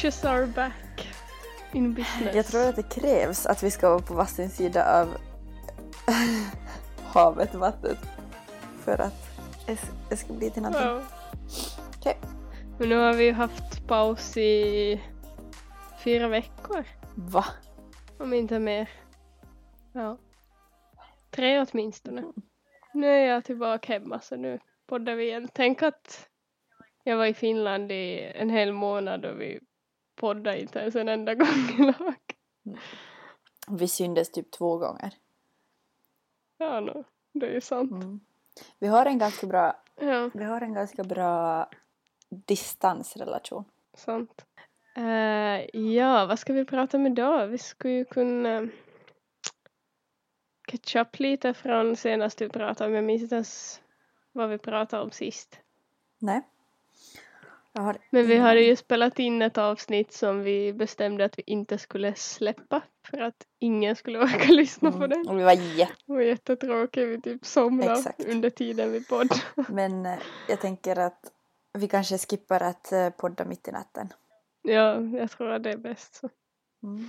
Bitches are back in business. Jag tror att det krävs att vi ska vara på varsin sida av havet, vattnet. För att det ska bli till någonting. Ja. Okej. Men nu har vi ju haft paus i fyra veckor. Va? Om inte mer. Ja. Tre åtminstone. Nu är jag tillbaka hemma så nu poddar vi igen. Tänk att jag var i Finland i en hel månad och vi poddade inte ens en enda gång i lag. Vi syndes typ två gånger. Ja, no, det är ju sant. Mm. Vi har en ganska bra, Ja, vi har en ganska bra distansrelation. sant. Eh, ja, vad ska vi prata om idag? Vi skulle ju kunna catch up lite från senast vi pratade om. Jag minns inte ens vad vi pratade om sist. Nej. Har Men vi hade ju spelat in ett avsnitt som vi bestämde att vi inte skulle släppa för att ingen skulle orka lyssna på Mm. den. Och vi var jätte... Det var jättetråkigt, vi typ somnade Exakt. under tiden vi poddade. Men eh, jag tänker att vi kanske skippar att eh, podda mitt i natten. Ja, jag tror att det är bäst så. Mm.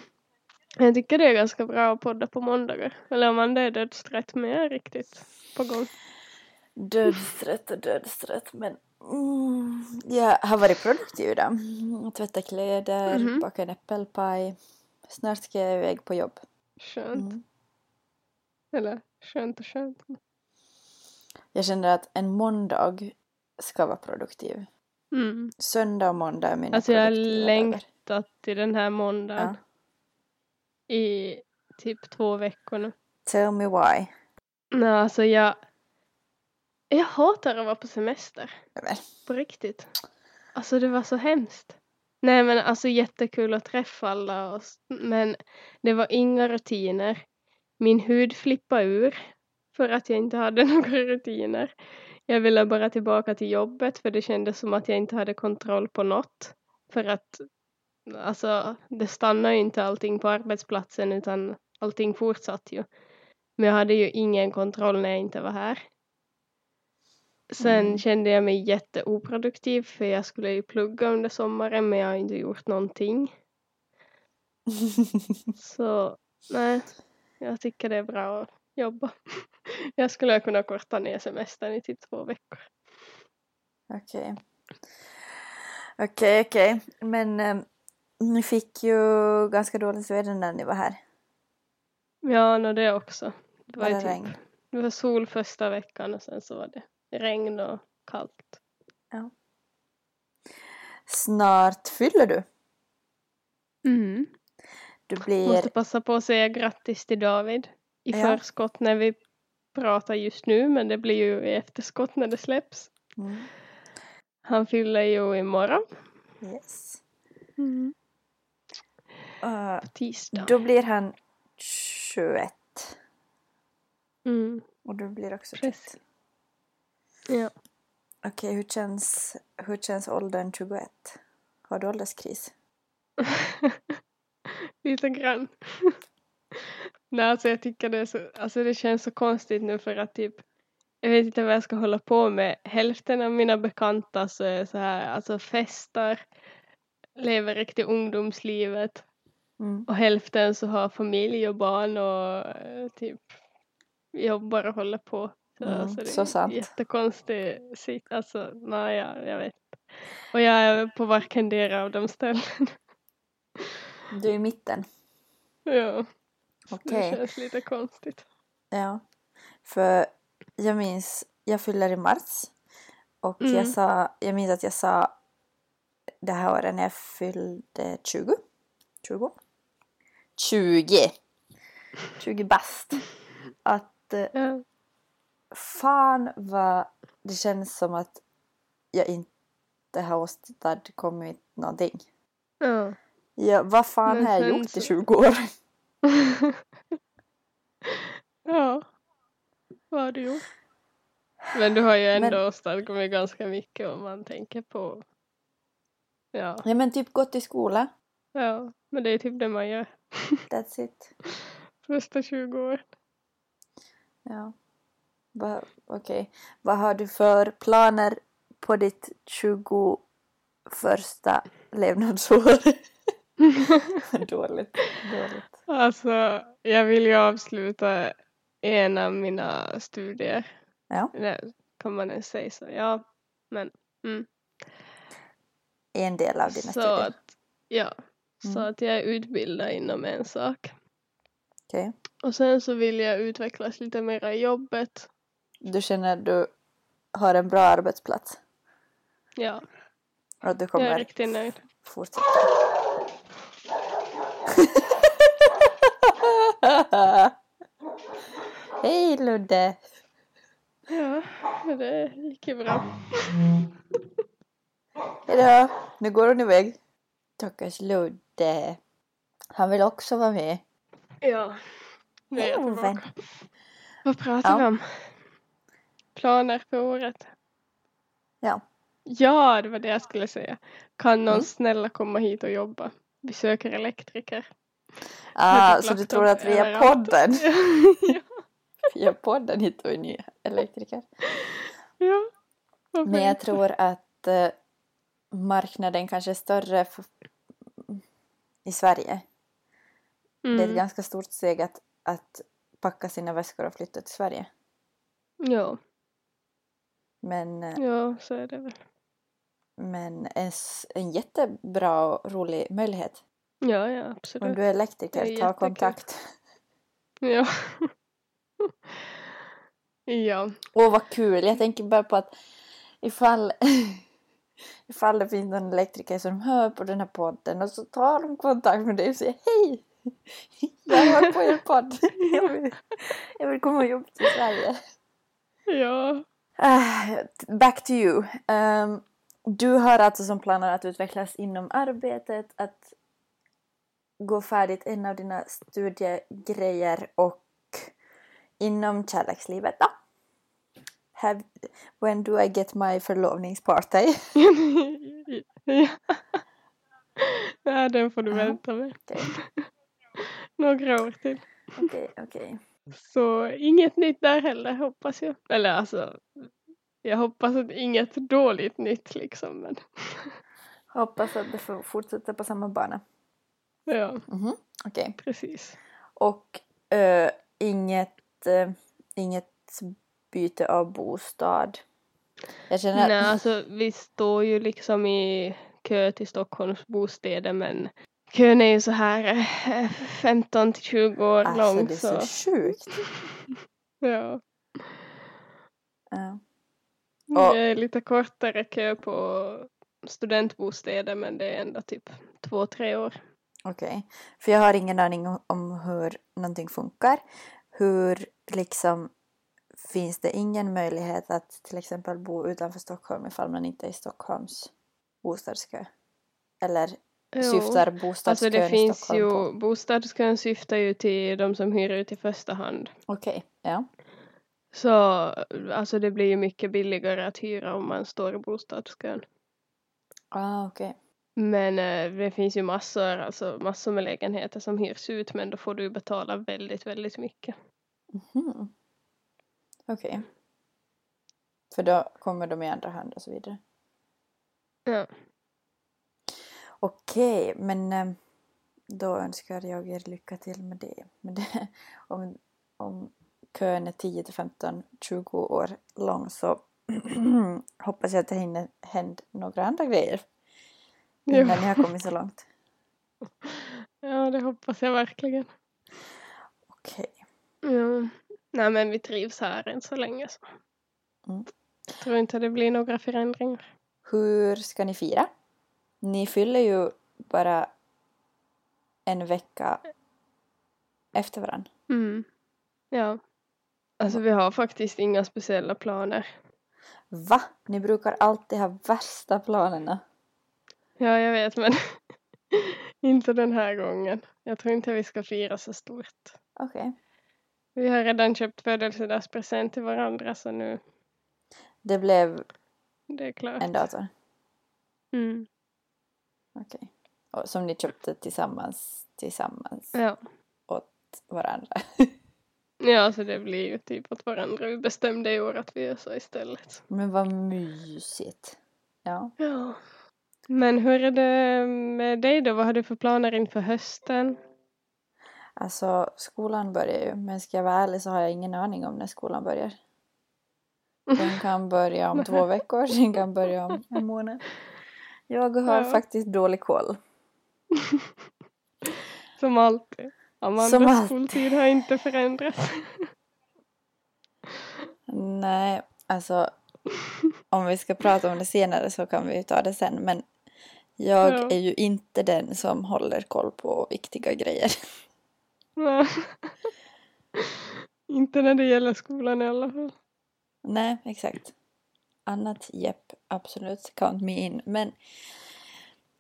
Jag tycker det är ganska bra att podda på måndagar. Eller om man det är dödstrött men jag är riktigt på gång. Dödstrött och dödstrött men mm, jag har varit produktiv idag. Mm, Tvättat kläder, Mhm. bakat en äppelpaj. Snart ska jag iväg på jobb. Skönt. Mm. Eller skönt och skönt. Jag känner att en måndag ska vara produktiv. Mm. Söndag och måndag är mina Alltså jag har produktiva dagar. längtat till den här måndagen Ja. i typ två veckor nu. Tell me why. Nej, alltså jag... Jag hatar att vara på semester. Men, På riktigt. Alltså det var så hemskt. Nej men alltså jättekul att träffa alla och, men det var inga rutiner. Min hud flippade ur för att jag inte hade några rutiner. Jag ville bara tillbaka till jobbet för det kändes som att jag inte hade kontroll på något. För att alltså det stannar ju inte allting på arbetsplatsen utan allting fortsatte ju. Men jag hade ju ingen kontroll när jag inte var här. Sen Mm. kände jag mig jätteoproduktiv för jag skulle ju plugga under sommaren men jag har inte gjort någonting. Så nej, jag tycker det är bra att jobba. Jag skulle kunna korta ner semestern i typ två veckor. Okej. Okej, okej. Men eh, ni fick ju ganska dåligt väder när ni var här. Ja, no, det också. Det var, Var det typ, regn? det var sol första veckan och sen så var det regn och kallt. Snart fyller du. Mm. Du blir... Måste passa på att säga grattis till David i Ja. förskott när vi pratar just nu men det blir ju i efterskott när det släpps. Mm. Han fyller ju imorgon. Yes. Mm. Uh, På tisdag. då blir han 21. Mm. Och du blir också 21. Ja. Okej, hur, känns, hur känns åldern 21? Har du ålderskris? Lite grann. Nej, alltså jag tycker det så, alltså det känns så konstigt nu för att typ jag vet inte vad jag ska hålla på med. Hälften av mina bekanta så är så här, alltså festar, lever riktigt ungdomslivet Mm. och hälften så har familj och barn och eh, typ jobbar och håller på. Så, Mm, alltså, det så är sant. jättekonstigt sitt, alltså nej jag, jag vet. Och jag är på varken dera av de ställen. Du är i mitten. ja. Okej. Det känns lite konstigt. Ja. För jag minns, jag fyller i mars. Och Mm. jag, sa, jag minns att jag sa det här året när jag fyllde 20. 20? 20! 20 bast. Att Ja. Fan vad det känns som att jag inte har åstadkommit någonting. ja. Ja, vad fan Men har jag gjort i så- 20 år? ja. Vad har du gjort? Men du har ju ändå Men- åstadkommit ganska mycket om man tänker på Ja, Ja men typ gått i skola. ja. Men det är typ det man gör That's it. första 20 år. Ja. Va, Okej. Vad har du för planer på ditt 21 levnadsår. dåligt, dåligt. Alltså, jag vill ju avsluta en av mina studier. Ja. Det kan man ens säga så. Ja, men mm. En del av dina så studier. att, ja, så Mm. att jag är utbildad inom en sak. Okej. Och sen så vill jag utvecklas lite mer i jobbet. Du känner att du har en bra arbetsplats Ja, och att du jag är kommer riktigt nöjd. fortsätta. Hej Ludde! Ja, det gick ju bra. Hejdå! Nu går hon iväg. Stackars Ludde. Han vill också vara med. Ja, nu är jag tillbaka. Vad pratar Ja. vi om? Planer för året? Ja. Ja, det var det jag skulle säga. Kan någon Mm. snälla komma hit och jobba? Vi söker elektriker. Ah, typ så du laptop tror att vi är överallt. podden? ja. Via podden hittar vi nya elektriker. ja. varför Men jag tror att eh, marknaden kanske är större för, i Sverige. Det är ett Mm. ganska stort steg att, att packa sina väskor och flytta till Sverige. Ja, Men, eh, ja, så är det väl. men en, en jättebra och rolig möjlighet. Ja, ja, Om absolut. du är elektriker, är ta kontakt. Ja. ja. Åh vad kul! Jag tänker bara på att ifall, ifall det finns någon elektriker som hör på den här podden och så tar de kontakt med dig och säger hej! Jag hör på er podd. Jag vill, jag vill komma och jobba till Sverige. Ja. Back to you. Ehm, du har alltså som planer att utvecklas inom arbetet, att gå färdigt en av dina studiegrejer och inom kärlekslivet då? Have, when do I get my förlovningsparty? ja. den får du vänta med. Okej, Några år till. okej, okej. Så inget nytt där heller hoppas jag. Eller alltså, jag hoppas att inget dåligt nytt liksom. Men Hoppas att det får fortsätta på samma bana. ja, Mhm, Okej. precis. Och eh, inget, eh, inget byte av bostad. Jag känner Nej, alltså vi står ju liksom i kö till Stockholms bostäder men kön är ju så här eh, 15 till 20 år Alltså lång det är så så sjukt. ja. Ja. Det är lite kortare kö på studentbostäder men det är ändå typ två, tre år. Okej. För jag har ingen aning om- hur någonting funkar. Hur liksom finns det ingen möjlighet att till exempel bo utanför Stockholm ifall man inte är i Stockholms bostadskö? Eller. Syftar bostadskön Alltså det finns Stockholm ju, på? bostadskön syftar ju till de som hyr ut i första hand. Okej, ja. Så alltså det blir ju mycket billigare att hyra om man står i bostadskön. Ah, okej. Men eh, det finns ju massor, alltså massor med lägenheter som hyrs ut men då får du betala väldigt, väldigt mycket. Mhm. Okej. För då kommer de i andra hand och så vidare. Ja. Okej, men eh, då önskar jag er lycka till med det. Men det om, om kön är 10 till 15, 20 år lång så hoppas jag att det hinner hända några andra grejer innan ni har kommit så långt. ja, det hoppas jag verkligen. Okej. Ja. Nej men vi trivs här än så länge så. Mm. Jag tror inte det blir några förändringar. Hur ska ni fira? Ni fyller ju bara en vecka efter varandra. Mm. Ja. Alltså vi har faktiskt inga speciella planer. Va? Ni brukar alltid ha värsta planerna. Ja, jag vet men inte den här gången. Jag tror inte vi ska fira så stort. Okej. Vi har redan köpt födelsedagspresent till varandra så nu Det blev det är klart. en dator. Mm. Okej. Och Som ni köpte tillsammans, tillsammans Ja. åt varandra. ja, så det blir ju typ åt varandra. Vi bestämde i år att vi gör så istället. Men vad mysigt. Ja. Ja. Men hur är det med dig då? Vad har du för planer inför hösten? Alltså skolan börjar ju, men ska jag vara ärlig så har jag ingen aning om när skolan börjar. Den kan börja om två veckor, den kan börja om en månad. Jag har Ja. faktiskt dålig koll. Som alltid. Amandas Som alltid. skoltid har inte förändrats. Nej, alltså om vi ska prata om det senare så kan vi ta det sen. Men jag Ja. är ju inte den som håller koll på viktiga grejer. Ja. inte när det gäller skolan i alla fall. Nej, exakt. Annat, jepp, absolut, count me in. Men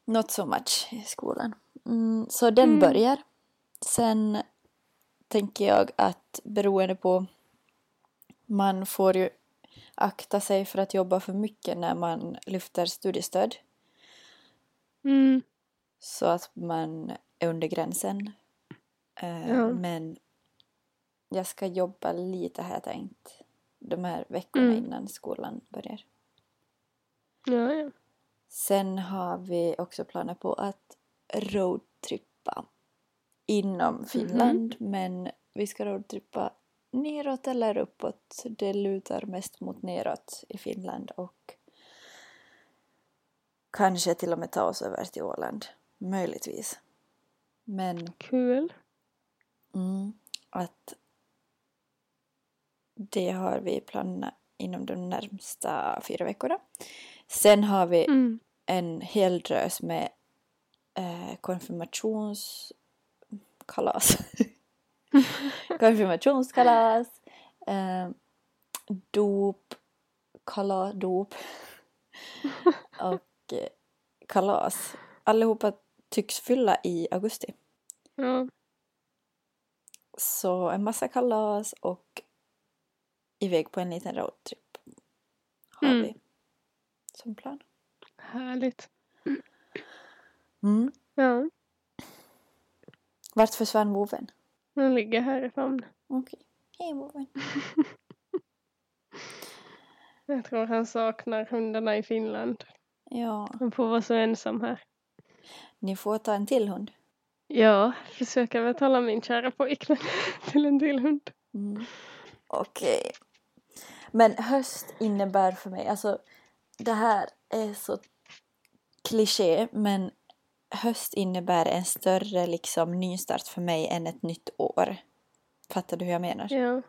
not so much i skolan. Mm, så den Mm. börjar. Sen tänker jag att beroende på man får ju akta sig för att jobba för mycket när man lyfter studiestöd. Mm. Så att man är under gränsen. Eh, Ja. Men jag ska jobba lite har jag tänkt. De här veckorna Mm. innan skolan börjar. Ja, ja. Sen har vi också planer på att roadtrippa inom Finland. Men vi ska roadtrippa neråt eller uppåt. Det lutar mest mot neråt i Finland och kanske till och med ta oss över till Åland. Möjligtvis. Men Kul. mm, att det har vi planerat inom de närmsta fyra veckorna. Sen har vi Mm. en hel drös med eh, konfirmationskalas. konfirmationskalas. Eh, dop. Kala, dop. och eh, kalas. Allihopa tycks fylla i augusti. Ja. Så en massa kalas och iväg på en liten roadtrip har Mm. vi som plan. Härligt. Mm. Ja. Vart försvann voven? Den ligger här i famnen. Okej. Hej voven. Jag tror han saknar hundarna i Finland. Ja, Han får vara så ensam här. ni får ta en till hund. Ja, försöka övertala min kära pojkvän till en till hund. Mm. Okej. Men höst innebär för mig, alltså det här är så kliché men höst innebär en större liksom nystart för mig än ett nytt år. Fattar du hur jag menar? Ja.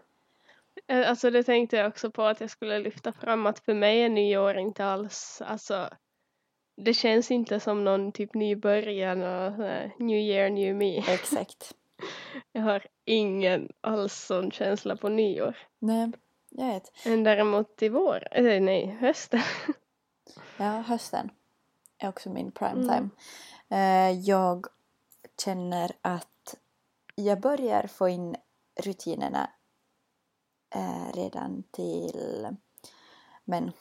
Eh, Alltså det tänkte jag också på att jag skulle lyfta fram att för mig är nyår inte alls, alltså det känns inte som någon typ ny början och här, new year, new me. Exakt. Jag har ingen alls sån känsla på nyår. Nej, jag vet. Men däremot i vår, eller nej, hösten. Ja, hösten är också min prime Mm. time. Eh, jag känner att jag börjar få in rutinerna eh, redan till men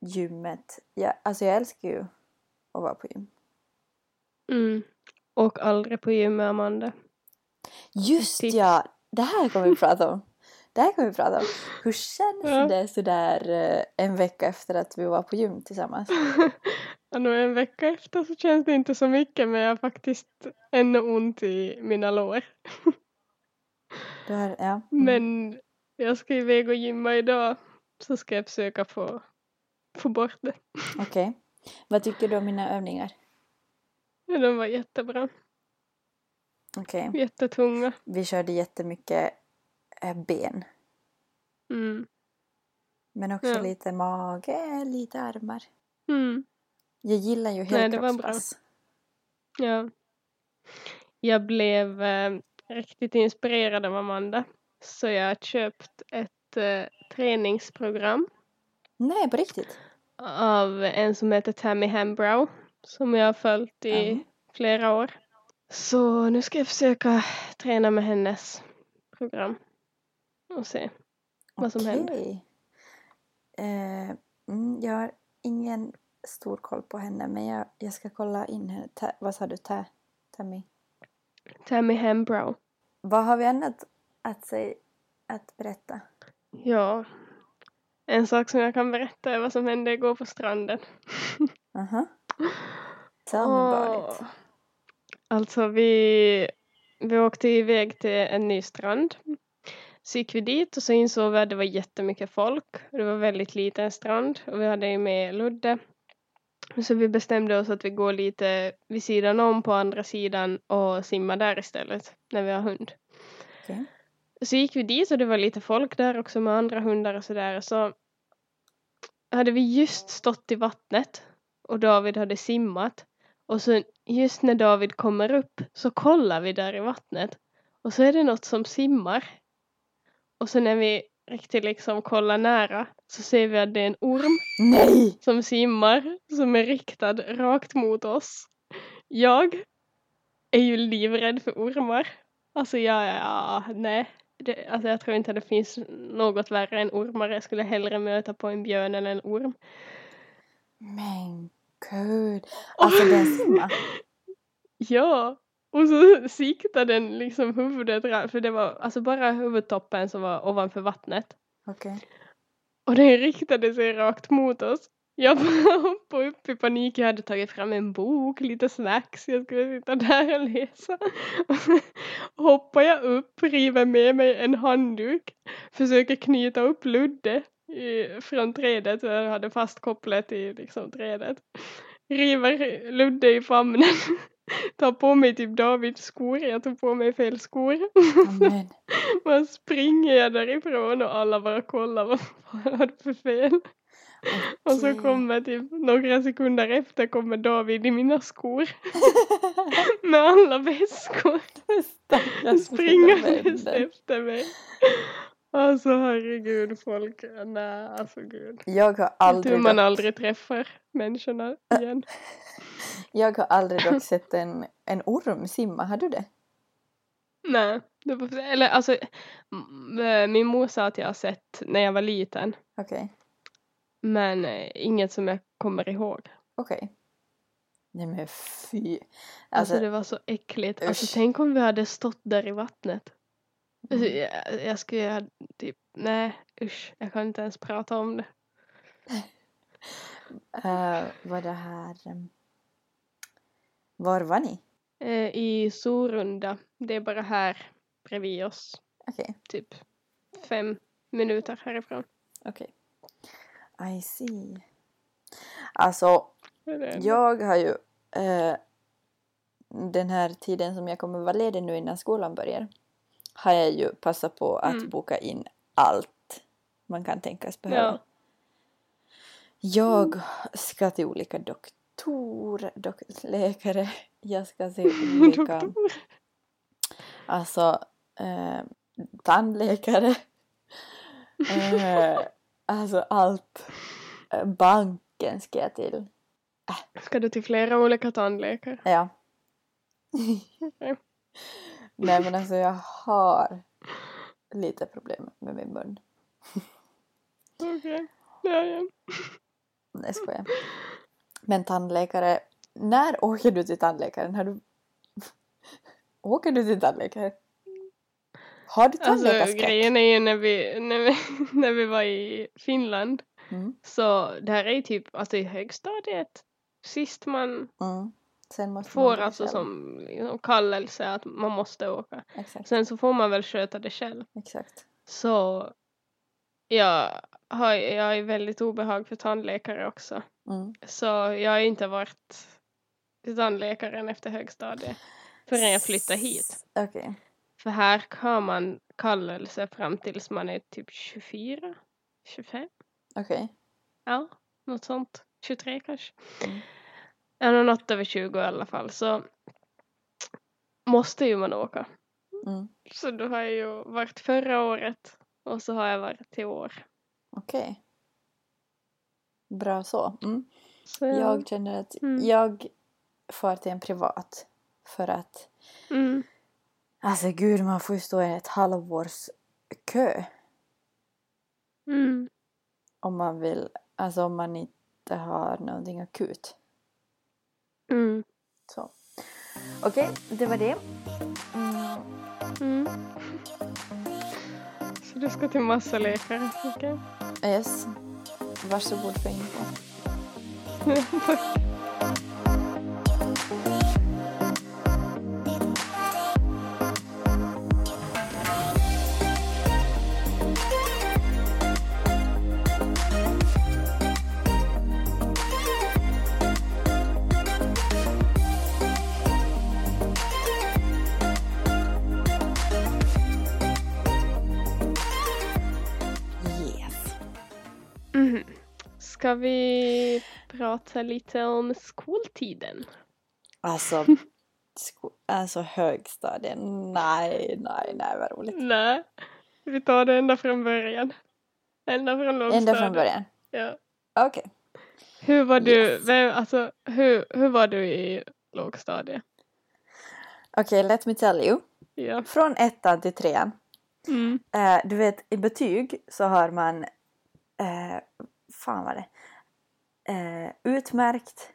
gymmet. Jag, alltså jag älskar ju att vara på gym. Mm. Och aldrig på gym med Amanda. Just Tips. ja! Det här kommer vi prata om. Det här kommer vi prata om. Hur känns Ja. det sådär eh, en vecka efter att vi var på gym tillsammans? Ja, nu en vecka efter så känns det inte så mycket men jag har faktiskt ännu ont i mina lår. Du har, ja. mm. Men jag ska iväg och gymma idag så ska jag försöka få, få bort det. Okej. Vad tycker du om mina övningar? Men de var jättebra, Okej. jättetunga. Vi körde jättemycket ben. Mm. Men också Ja. lite mage, lite armar. Mm. Jag gillar ju helkroppspass. Ja. Jag blev eh, riktigt inspirerad av Amanda. Så jag har köpt ett eh, träningsprogram Nej, på riktigt? av en som heter Tammy Hambrow som jag har följt i Ja. flera år. Så nu ska jag försöka träna med hennes program och se vad som händer. Eh, mm, jag har ingen stor koll på henne men jag, jag ska kolla in henne. Ta, vad sa du? Ta, Tammy? Tammy Hambrow. Vad har vi annat att, säga, att berätta? Ja. En sak som jag kan berätta är vad som hände igår på stranden. Aha. Tell me about it. Åh. Alltså vi, vi åkte iväg till en ny strand. Så gick vi dit och så insåg vi att det var jättemycket folk. Det var väldigt liten strand och vi hade ju med Ludde. Så vi bestämde oss att vi går lite vid sidan om på andra sidan och simmar där istället när vi har hund. Okej. Så gick vi dit och det var lite folk där också med andra hundar och sådär. Så hade vi just stått i vattnet och David hade simmat. Och så just när David kommer upp så kollar vi där i vattnet. Och så är det något som simmar. Och så när vi riktigt liksom kollar nära så ser vi att det är en orm Nej! som simmar som är riktad rakt mot oss. Jag är ju livrädd för ormar. Alltså jag, ja, nej. Det, alltså jag tror inte att det finns något värre än ormar. Jag skulle hellre möta på en björn än en orm. Men gud. Alltså den simmar. Ja, och så siktade den liksom huvudet, för det var alltså bara huvudtoppen som var ovanför vattnet. Okej. Och den riktade sig rakt mot oss. Jag hoppade upp i panik. Jag hade tagit fram en bok, lite snacks. Jag skulle sitta där och läsa. Hoppar jag upp, river med mig en handduk. Försöker knyta upp Ludde i, från trädet. Jag hade fast kopplet i liksom trädet. River Ludde i famnen. Tar på mig typ Davids skor. Jag tog på mig fel skor. Amen. Man springer jag därifrån och alla bara kollar vad fan har för fel. Och så kommer typ några sekunder efter kommer David i mina skor med alla väskor. Stackars vänner. efter mig. Alltså herregud folk, nej alltså gud. Jag har aldrig, man dock, aldrig träffar människorna igen. jag har aldrig dock sett en, en orm simma. Har du det? Nej, det var, eller alltså m- min mor sa att jag har sett när jag var liten. Okej. Men eh, inget som jag kommer ihåg. Okej. Nej men fy. Alltså, Alltså, det var så äckligt. Alltså tänk om vi hade stått där i vattnet. Alltså, mm. jag, jag skulle ha typ, nej usch, jag kan inte ens prata om det. eh, var det här... em, var var ni? Eh, I Sorunda, det är bara här bredvid oss, Okej. typ fem minuter härifrån. Okej. I see. Alltså, jag har ju eh, den här tiden som jag kommer vara ledig nu innan skolan börjar har jag ju passat på att Mm. boka in allt man kan tänkas behöva. Ja. Jag ska till olika doktorer, dok läkare, jag ska till olika, alltså eh, tandläkare, eh, alltså allt. Eh, Banken ska jag till. Ska du till flera olika tandläkare? Ja. Okej. Nej men alltså jag har lite problem med min mun. Okej. Ja, ja. Nej skojar. Men tandläkare, när åker du till tandläkaren? Har du... Åker du till tandläkaren? Har du Alltså tandläkarskräck? grejen är ju när vi, när vi, när vi var i Finland Mm, så det här är ju typ alltså i högstadiet sist man mm. Sen får alltså själv. som liksom, kallelse att man måste åka. Exakt, Sen så får man väl sköta det själv. exakt. Så jag har, jag ju väldigt obehag för tandläkare också. Mm. Så jag har inte varit till tandläkaren efter högstadiet förrän jag flyttade hit. Okej. För här har man kallelse fram tills man är typ 24, 25. Okej. Ja, något sånt. 23 kanske. Mm. Ja, något över 20 i alla fall. Så måste ju man åka. Mm. Så då har jag ju varit förra året och så har jag varit till år. Okej. Bra så. Mm. Så Jag känner att Mm. jag får till en privat för att Mm. alltså gud man får ju stå i ett halvårs kö Mm. om man vill, alltså om man inte har någonting akut. Mm. Så. Okej, det var det. Mm. Mm. Så du ska till massa läkare, okej? Yes. Varsågod för info. ska vi prata lite om skoltiden? Alltså, sko- alltså högstadien, nej, nej, nej vad roligt. Nej, vi tar det ända från början. Ända från lågstadiet. Ända från början? Ja. Okej. Hur var du, Yes. vem, alltså hur, hur var du i lågstadiet? Okej, let me tell you. Ja. Från ettan till trean. Mm. Eh, du vet, i betyg så har man... Eh, fan var det? Eh, utmärkt,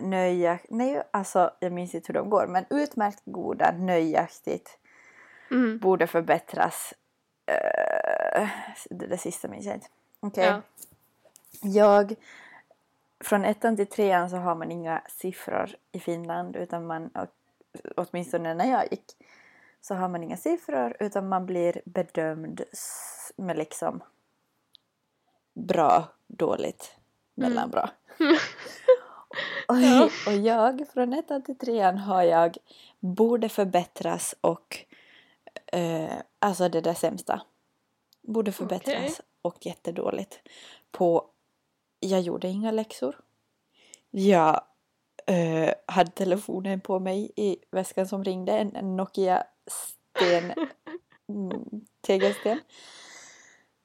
nöjakt... Nej, alltså jag minns inte hur de går. Men utmärkt, goda, nöjaktigt, Mm. borde förbättras. Eh, det, det sista minns jag inte. Okej. Ja. Jag... Från ettan till trean så har man inga siffror i Finland utan man, åtminstone när jag gick, så har man inga siffror utan man blir bedömd med liksom bra, dåligt, mellanbra. och, Ja. och jag, från ettan till trean har jag borde förbättras och eh, alltså det där sämsta. Borde förbättras Okej. och jättedåligt. På, jag gjorde inga läxor. Jag eh, hade telefonen på mig i väskan som ringde, en, en Nokia sten, mm, tegelsten.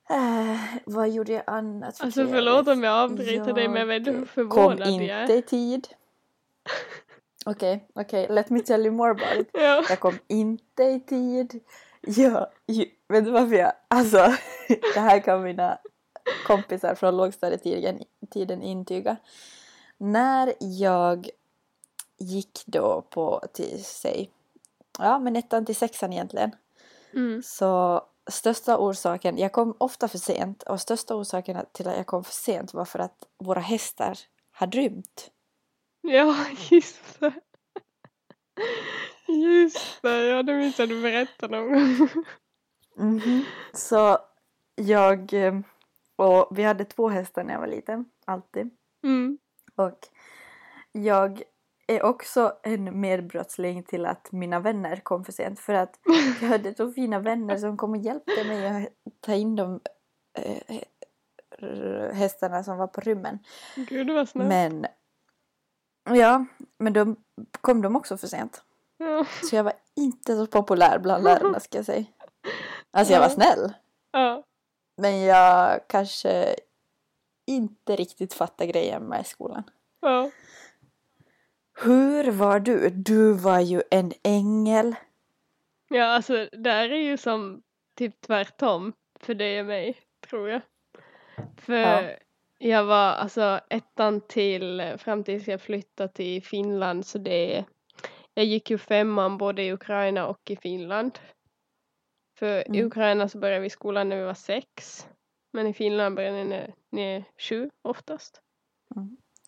Eh, vad gjorde jag annat för Alltså förlåt om jag avbryter dig men vet du hur kom förvånad jag inte i tid. Okej, okej, let me tell you more about it. Ja. Jag kom inte i tid. Jag, ju, vet du varför jag, alltså det här kan mina kompisar från lågstadietiden tiden intyga. När jag gick då på till sig, ja men ettan till sexan egentligen. Mm. Så största orsaken, jag kom ofta för sent och största orsaken till att jag kom för sent var för att våra hästar hade rymt. ja, just det. Just det, ja det minns jag du berättade om. Mhm. Så jag, eh, och vi hade två hästar när jag var liten, alltid. Mm. Och jag är också en medbrottsling till att mina vänner kom för sent. För att jag hade så fina vänner som kom och hjälpte mig att ta in de eh, hästarna som var på rymmen. Gud vad snällt. Men ja, men då kom de också för sent. Ja. Så jag var inte så populär bland lärarna ska jag säga. Alltså jag var snäll. ja. Men jag kanske inte riktigt fattar grejen med skolan. ja. Hur var du? Du var ju en ängel. Ja, alltså där är ju som typ tvärtom för dig och mig, tror jag. För Ja. jag var alltså ettan till fram tills jag flyttade till Finland så det jag gick ju femman både i Ukraina och i Finland. För i Mm. Ukraina så började vi skolan när vi var sex. Men i Finland började ni när ni är sju oftast.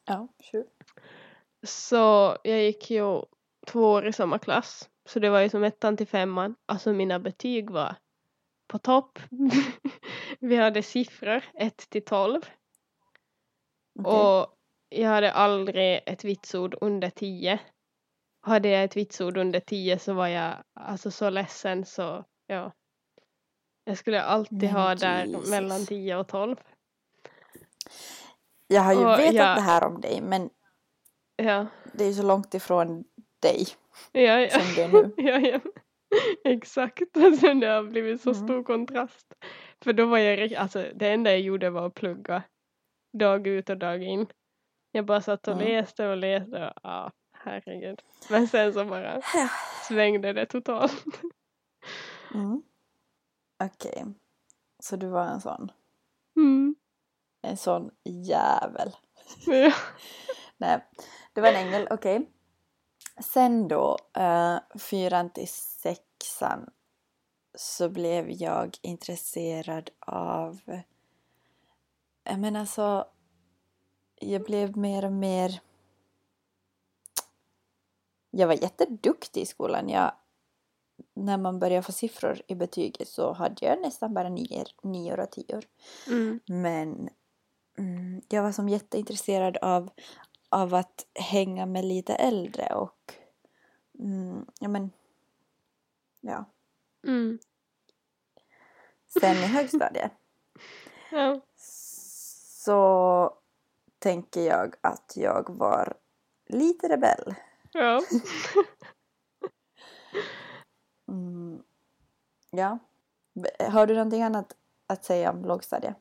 Ja, sure. Så jag gick ju två år i samma klass. Så det var ju som ettan till femman. Alltså mina betyg var på topp. Vi hade siffror 1 till 12. Okej. Och jag hade aldrig ett vitsord under 10. Hade jag ett vitsord under 10 så var jag alltså så ledsen så ja. Jag skulle alltid Men ha där Jesus. mellan 10 och 12. Jag har ju och vetat jag- det här om dig men Ja. det är ju så långt ifrån dig Ja, ja. som det är nu. ja, ja. Exakt, alltså det har blivit så Mm. stor kontrast. För då var jag, alltså det enda jag gjorde var att plugga dag ut och dag in. Jag bara satt och Mm. läste och läste och ja, herregud. Men sen så bara svängde det totalt. Mm. Okej. Så du var en sån, Mm. en sån jävel. Ja. Nej, det var en ängel, okej. Sen då, uh, fyran till sexan så blev jag intresserad av... Jag menar alltså, jag blev mer och mer... Jag var jätteduktig i skolan. Jag, när man började få siffror i betyget så hade jag nästan bara nior, nior och tior. Mm. Men mm, jag var som jätteintresserad av, av att hänga med lite äldre och mm, ja men ja. Mm. Sen i högstadiet Ja. så tänker jag att jag var lite rebell. Ja. Mm. Ja. Har du någonting annat att säga om lågstadiet?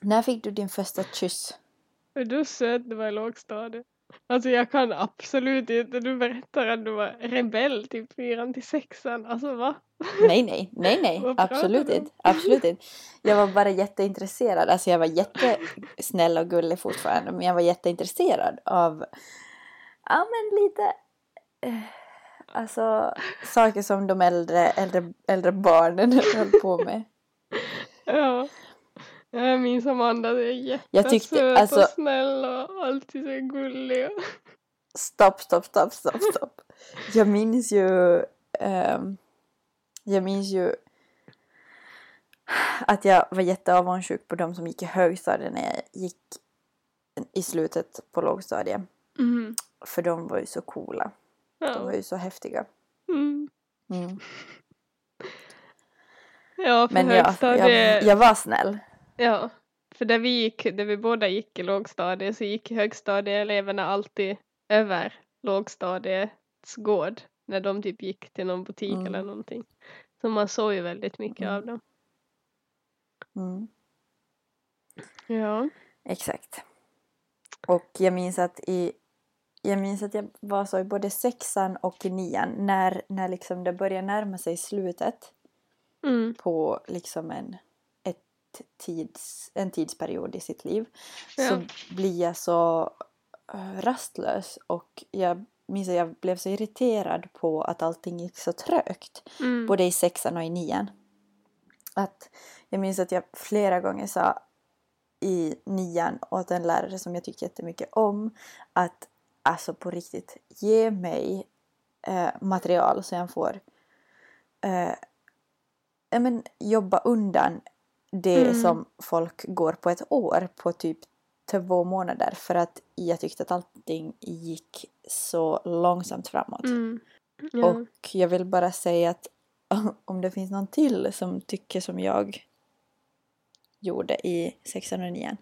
När fick du din första kyss? Är du söt det var i lågstadiet? Alltså jag kan absolut inte, du berättar att du var rebell till fyran till sexan, alltså va? Nej, nej, nej, nej, absolut inte. Absolut inte. Jag var bara jätteintresserad. Alltså jag var jättesnäll och gullig fortfarande, men jag var jätteintresserad av, ja men lite, eh, alltså saker som de äldre, äldre, äldre barnen höll på med. Ja. Jag minns Amanda, det är tyckte, jättesöt alltså- och snäll och alltid så gullig. och- Stopp, stopp, stopp, stopp, stopp. Jag minns ju, ehm, jag minns ju att jag var jätteavundsjuk på de som gick i högstadiet när jag gick i slutet på lågstadiet. Mm. För de var ju så coola. De var Ja. ju så häftiga. Mm. Mm. ja, för Men jag, jag, jag var snäll. Ja, för där vi gick, där vi båda gick i lågstadiet så gick högstadieeleverna alltid över lågstadiets gård när de typ gick till någon butik Mm. eller någonting. Så man såg ju väldigt mycket Mm. av dem. Mm. Ja. Exakt. Och jag minns att i jag minns att jag var så i både sexan och i nian när, när liksom det började närma sig slutet Mm. på liksom en, ett tids, en tidsperiod i sitt liv Ja. så blir jag så eh, rastlös och jag minns att jag blev så irriterad på att allting gick så trögt Mm. både i sexan och i nian. Att jag minns att jag flera gånger sa i nian åt en lärare som jag tyckte jättemycket om att alltså på riktigt ge mig eh, material så jag får eh, men, jobba undan det Mm. som folk går på ett år på typ två månader för att jag tyckte att allting gick så långsamt framåt. Mm. Ja. Och jag vill bara säga att om det finns någon till som tycker som jag gjorde i sexan och nian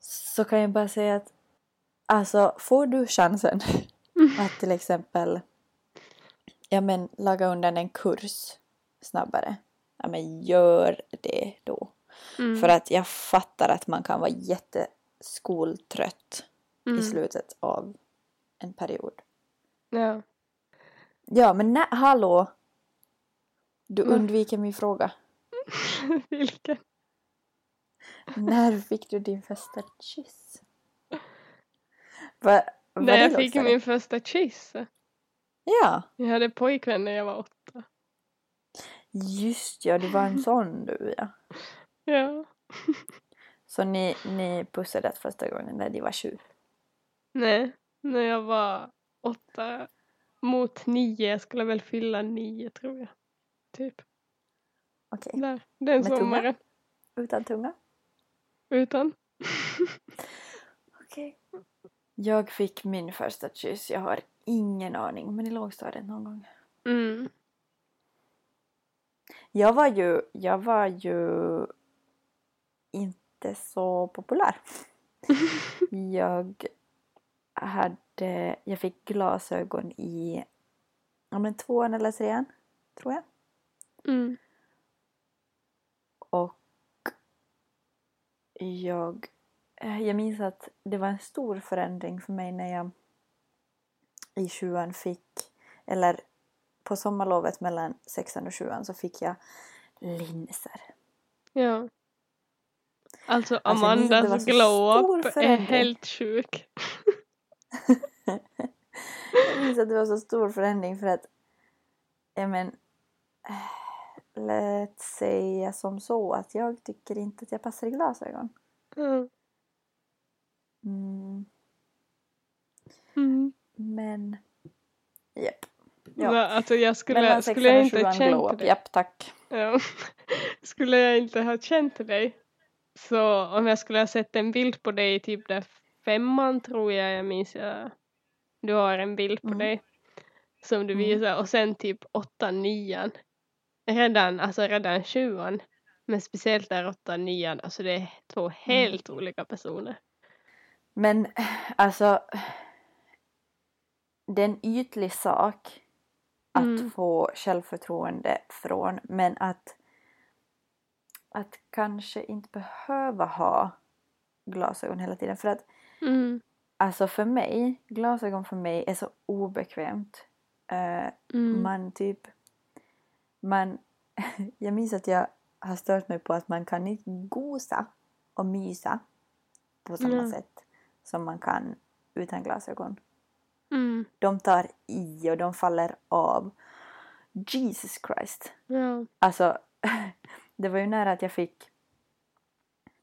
så kan jag bara säga att alltså får du chansen att till exempel ja men laga undan en kurs snabbare ja men gör det då Mm. för att jag fattar att man kan vara jätteskoltrött mm. i slutet av en period Ja. Ja, men när, hallå! Du Mm. undviker min fråga. Vilken? När fick du din första kyss? Va, När jag fick min första kyss. Ja, Jag hade pojkvän när jag var åtta. Just ja, du var en sån du ja. Ja. Så ni, ni pussades första gången när de var sju? Nej, när jag var åtta mot nio. Jag skulle väl fylla nio tror jag. Typ. Okej. Där. Den Med tunga? sommaren. Utan tunga? Utan. Okej. Jag fick min första kyss, jag har ingen aning, men i lågstadiet någon gång. Mm. Jag var ju, jag var ju inte så populär. jag hade, jag fick glasögon i ja, men tvåan eller trean, tror jag. Mm. Och jag, eh, jag minns att det var en stor förändring för mig när jag i sjuan fick, eller på sommarlovet mellan sexan och sjuan så fick jag linser. Ja. Alltså Alltså, Amandas så glow-up stor är helt sjuk. Jag minns att det var så stor förändring för att, ja men, eh, låt säga som så att jag tycker inte att jag passar i glasögon. Mm. Mm, Mm. men, japp. Ja. Ja. Alltså jag skulle, skulle jag inte glow känt dig. Japp, tack. Ja. Skulle jag inte ha känt dig så om jag skulle ha sett en bild på dig typ där femman tror jag jag minns jag du har en bild på Mm. dig som du Mm. visar och sen typ åttan, nian redan, alltså redan sjuan Men speciellt där åttan, nian, alltså det är två helt olika personer. Men alltså, det är en ytlig sak att Mm. få självförtroende från men att, att kanske inte behöva ha glasögon hela tiden för att Mm. alltså för mig, glasögon för mig är så obekvämt. Eh, Mm. man typ man jag minns att jag har stört mig på att man kan inte gosa och mysa på samma Mm. sätt som man kan utan glasögon. Mm. De tar i och de faller av. Jesus Christ. Ja. Alltså, det var ju nära att jag fick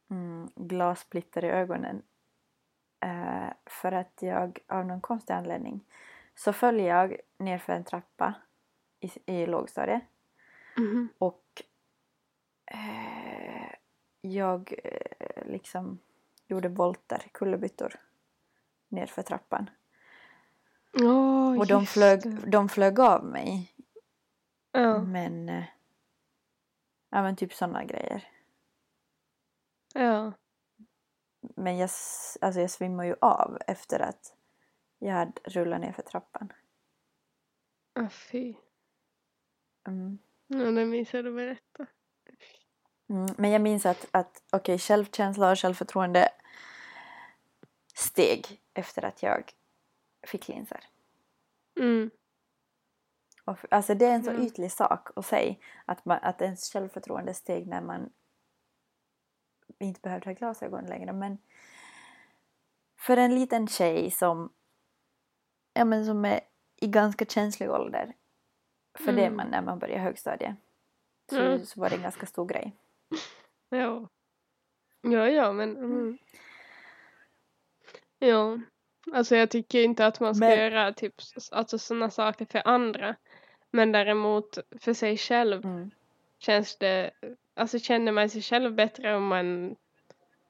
mm, glassplitter i ögonen. Eh, för att jag av någon konstig anledning så föll jag nerför en trappa i, i lågstadiet Mhm. och eh, jag eh, liksom gjorde volter, kullerbyttor nerför trappan. Åh, Och de flög, de flög av mig. Ja. Men... eh, Ja men typ sådana grejer. Ja. Men jag, alltså jag svimmar ju av efter att jag hade rullat ner för trappan. Ah, fy. Mm. Ja, det minns jag du berättade. Mm. Men jag minns att, att okej, självkänsla och självförtroende steg efter att jag fick linser. Mm. Och, alltså det är en så Mm. ytlig sak att säga att, man, att ens självförtroende steg när man inte behövde ha glasögon längre. Men för en liten tjej som, ja, men som är i ganska känslig ålder, för det Mm. man när man börjar högstadiet, så, Mm. så var det en ganska stor grej. Ja. Ja, ja, men... Mm. Ja. Alltså jag tycker inte att man ska Men- göra typ alltså sådana saker för andra. Men däremot för sig själv Mm. känns det... Alltså känner man sig själv bättre om man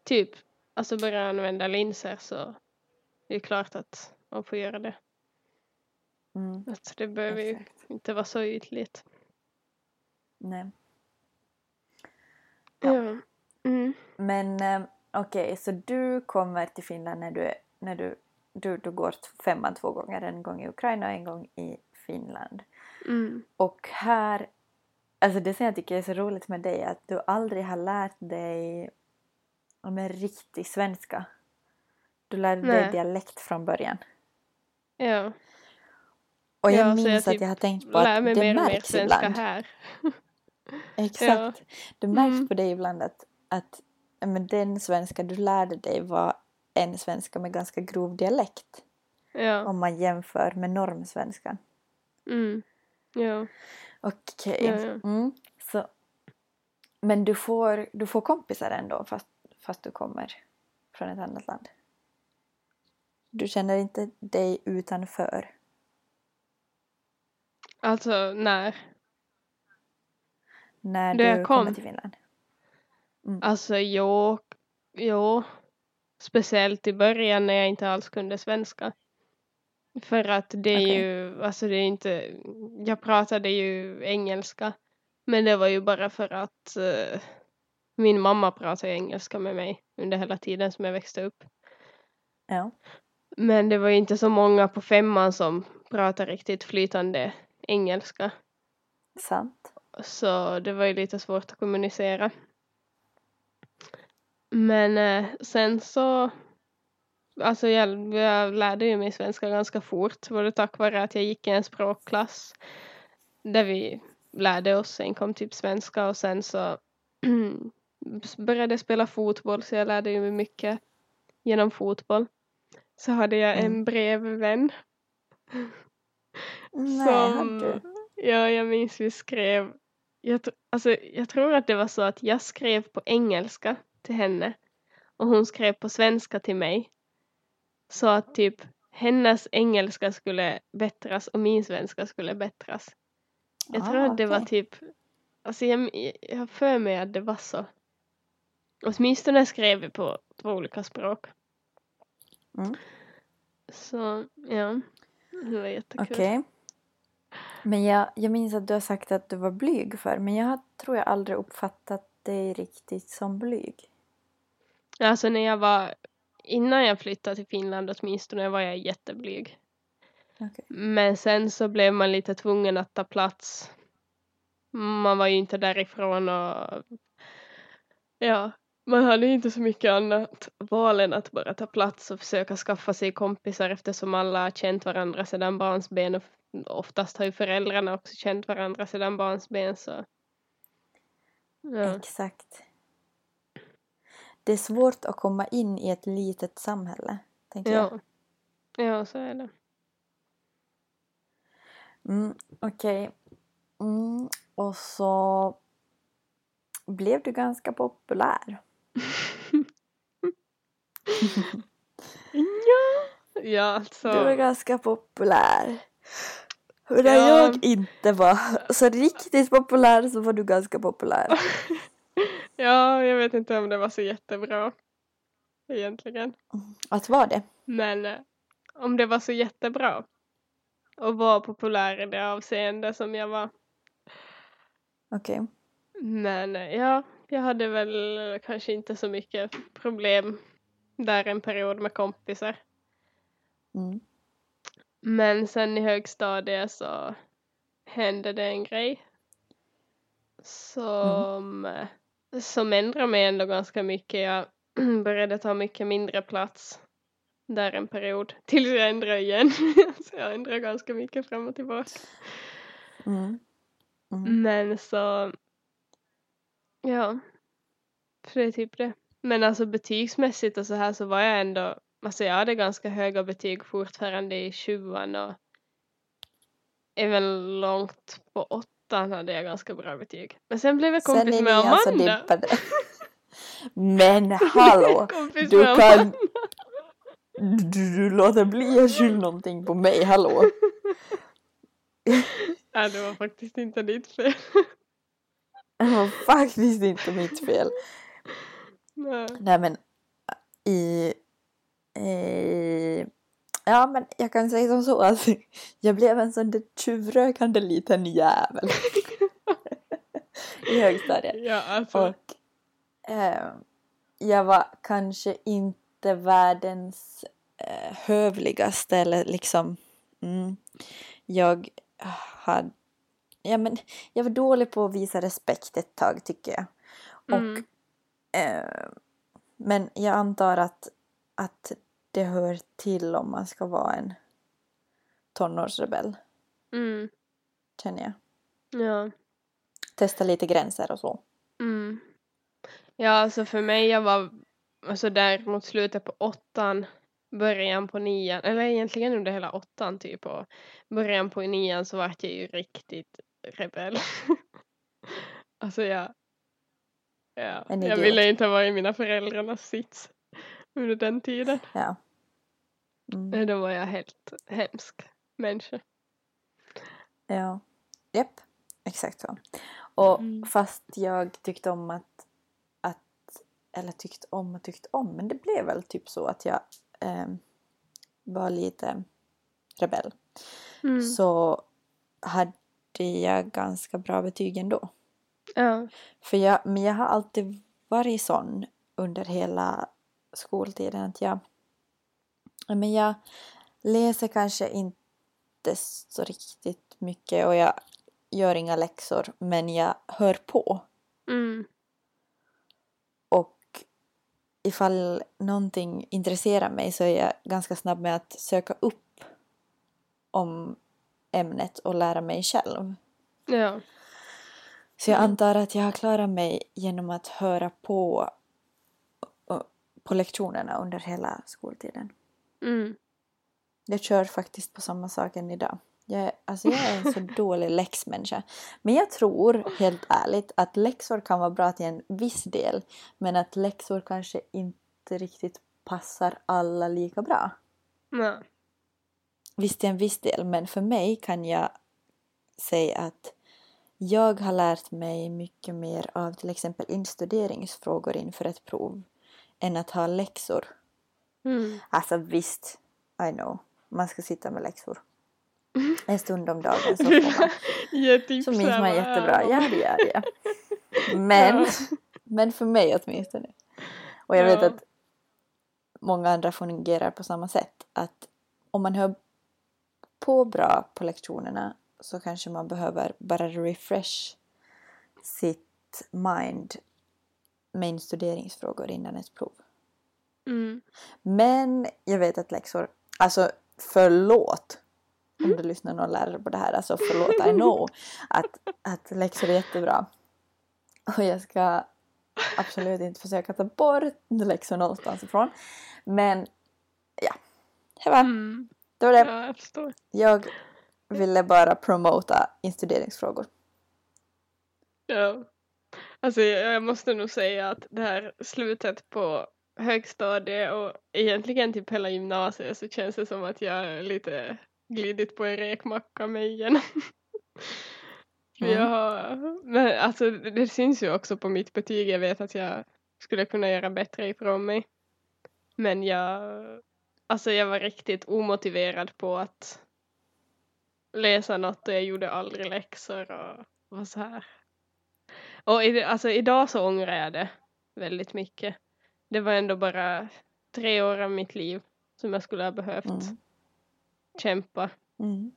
typ alltså börjar använda linser så det är klart att man får göra det. Mm. Att det behöver ju inte vara så ytligt. Nej. Ja. Ja. Mm. Men eh, okej, så du kommer till Finland när du, är- när du, du, du går femman två gånger, en gång i Ukraina och en gång i Finland. Mm. Och här, alltså det som jag tycker är så roligt med dig är att du aldrig har lärt dig om en riktig svenska. Du lärde dig Nej. dialekt från början. Ja. Och jag Ja, så jag minns att typ jag har tänkt på att det mer mer märks svenska ibland. här. Exakt. Det märks Mm. på dig ibland att, att ja, men den svenska du lärde dig var en svenska med ganska grov dialekt. Ja. Om man jämför med normsvenskan. Mm. Ja. Okej. Ja, ja. Mm. Så, men du får, du får kompisar ändå fast, fast du kommer från ett annat land? Du känner inte dig utanför? Alltså när? När du jag kommer kom. till Finland? Alltså jo, jo. Speciellt i början när jag inte alls kunde svenska. För att det är Okej. ju, alltså det är inte, jag pratade ju engelska. Men det var ju bara för att eh, min mamma pratade engelska med mig under hela tiden som jag växte upp. Ja. Men det var ju inte så många på femman som pratade riktigt flytande engelska. Sant. Så det var ju lite svårt att kommunicera. Men eh, sen så, alltså jag, jag lärde ju mig svenska ganska fort, både tack vare att jag gick i en språkklass där vi lärde oss enkom typ svenska och sen så började jag spela fotboll så jag lärde ju mig mycket genom fotboll. Så hade jag en Mm. brevvän Nej, som, du? ja jag minns vi skrev, jag, alltså, jag tror att det var så att jag skrev på engelska till henne och hon skrev på svenska till mig. Så att typ hennes engelska skulle bättras och min svenska skulle bättras. Jag tror Ah, att det var okej. typ, alltså jag, jag har för mig att det var så. Åtminstone skrev vi på två olika språk. Mm. Så ja, det var jättekul. Okej. Men jag, jag minns att du har sagt att du var blyg för men jag tror jag aldrig uppfattat dig riktigt som blyg? Alltså när jag var, innan jag flyttade till Finland åtminstone var jag jätteblyg. Okej. Men sen så blev man lite tvungen att ta plats. Man var ju inte därifrån och ja, man hade ju inte så mycket annat val än att bara ta plats och försöka skaffa sig kompisar eftersom alla har känt varandra sedan barnsben och oftast har ju föräldrarna också känt varandra sedan barnsben så. Ja, Exakt. Det är svårt att komma in i ett litet samhälle, tänker jag. ja. Ja, så är det. Mm, Okej. Mm, och så blev du ganska populär. Ja, ja alltså. Du var ganska populär. Och när Ja. jag inte var så riktigt populär så var du ganska populär. Ja, jag vet inte om det var så jättebra egentligen. Att vara det? Men eh, om det var så jättebra och var populär i det avseende som jag var. Okej. Men eh, ja, jag hade väl kanske inte så mycket problem där en period med kompisar. Mm. Men sen i högstadiet så hände det en grej som, eh, som ändrade mig ändå ganska mycket. Jag började ta mycket mindre plats där en period tills jag ändrade igen. så jag ändrade ganska mycket fram och tillbaka. Mm. Mm. Men så, ja, för det är typ det. Men alltså betygsmässigt och så här så var jag ändå, alltså jag hade ganska höga betyg fortfarande i sjuan och även långt på åttan hade jag ganska bra betyg. Men sen blev jag Sen kompis är med ni alltså Amanda. dippade. Men hallå! kompis Du med kan... Amanda. Du, du låter bli att skylla någonting på mig, hallå! Ja, det var faktiskt inte ditt fel. Det var faktiskt inte mitt fel. Nej. Nej men i, i... Ja men jag kan säga som så att jag blev en sån där tjuvrökande liten jävel. I högstadiet. Ja, alltså. Och eh, jag var kanske inte världens eh, hövligaste eller liksom mm, jag hade ja, men jag var dålig på att visa respekt ett tag tycker jag. Mm. Och, eh, men jag antar att, att det hör till om man ska vara en tonårsrebell, Mm. känner jag. Ja. Testa lite gränser och så. Mm. Ja, alltså för mig jag var alltså där mot slutet på åttan, början på nian, eller egentligen under hela åttan typ och början på nian så vart jag ju riktigt rebell. alltså jag, ja, jag ville inte vara i mina föräldrarnas sits under den tiden. Ja. Mm. Då var jag helt hemsk människa. Ja. Japp. Exakt så. Och Mm. fast jag tyckte om att, att eller tyckte om och tyckte om men det blev väl typ så att jag ehm, var lite rebell. Mm. Så hade jag ganska bra betyg ändå. Ja. För jag, men jag har alltid varit sån under hela skoltiden att jag, ja, men jag läser kanske inte så riktigt mycket och jag gör inga läxor men jag hör på Mm. och ifall någonting intresserar mig så är jag ganska snabb med att söka upp om ämnet och lära mig själv. Ja. Så jag Mm. antar att jag har klarat mig genom att höra på på lektionerna under hela skoltiden. Mm. Jag kör faktiskt på samma sak än idag. Jag, alltså jag är en så dålig läxmänniska. Men jag tror helt ärligt att läxor kan vara bra till en viss del. Men att läxor kanske inte riktigt passar alla lika bra. Ja. Visst till en viss del, men för mig kan jag säga att jag har lärt mig mycket mer av till exempel instuderingsfrågor inför ett prov än att ha läxor. Mm. Alltså visst, I know, man ska sitta med läxor. En stund om dagen så får man. Tips Så minns man jättebra, ja de? det gör det. Men. Men för mig åtminstone. Och jag vet att många andra fungerar på samma sätt. Att om man hör på bra på lektionerna så kanske man behöver bara refresh sitt mind med instuderingsfrågor innan ett prov. Mm. Men jag vet att läxor, alltså förlåt om du lyssnar någon lärare på det här, alltså förlåt, I know att, att läxor är jättebra. Och jag ska absolut inte försöka ta bort läxor någonstans ifrån. Men ja, det var, Mm. det, var det. Ja, jag förstår. Jag ville bara promota instuderingsfrågor. Ja. Alltså jag måste nog säga att det här slutet på högstadiet och egentligen typ hela gymnasiet så känns det som att jag lite glidit på en räkmacka med igen. Mm. har, men alltså det, det syns ju också på mitt betyg. Jag vet att jag skulle kunna göra bättre ifrån mig. Men jag, alltså jag var riktigt omotiverad på att läsa något och jag gjorde aldrig läxor och var så här. Och i, alltså idag så ångrar jag det väldigt mycket. Det var ändå bara tre år av mitt liv som jag skulle ha behövt Mm. kämpa Mm.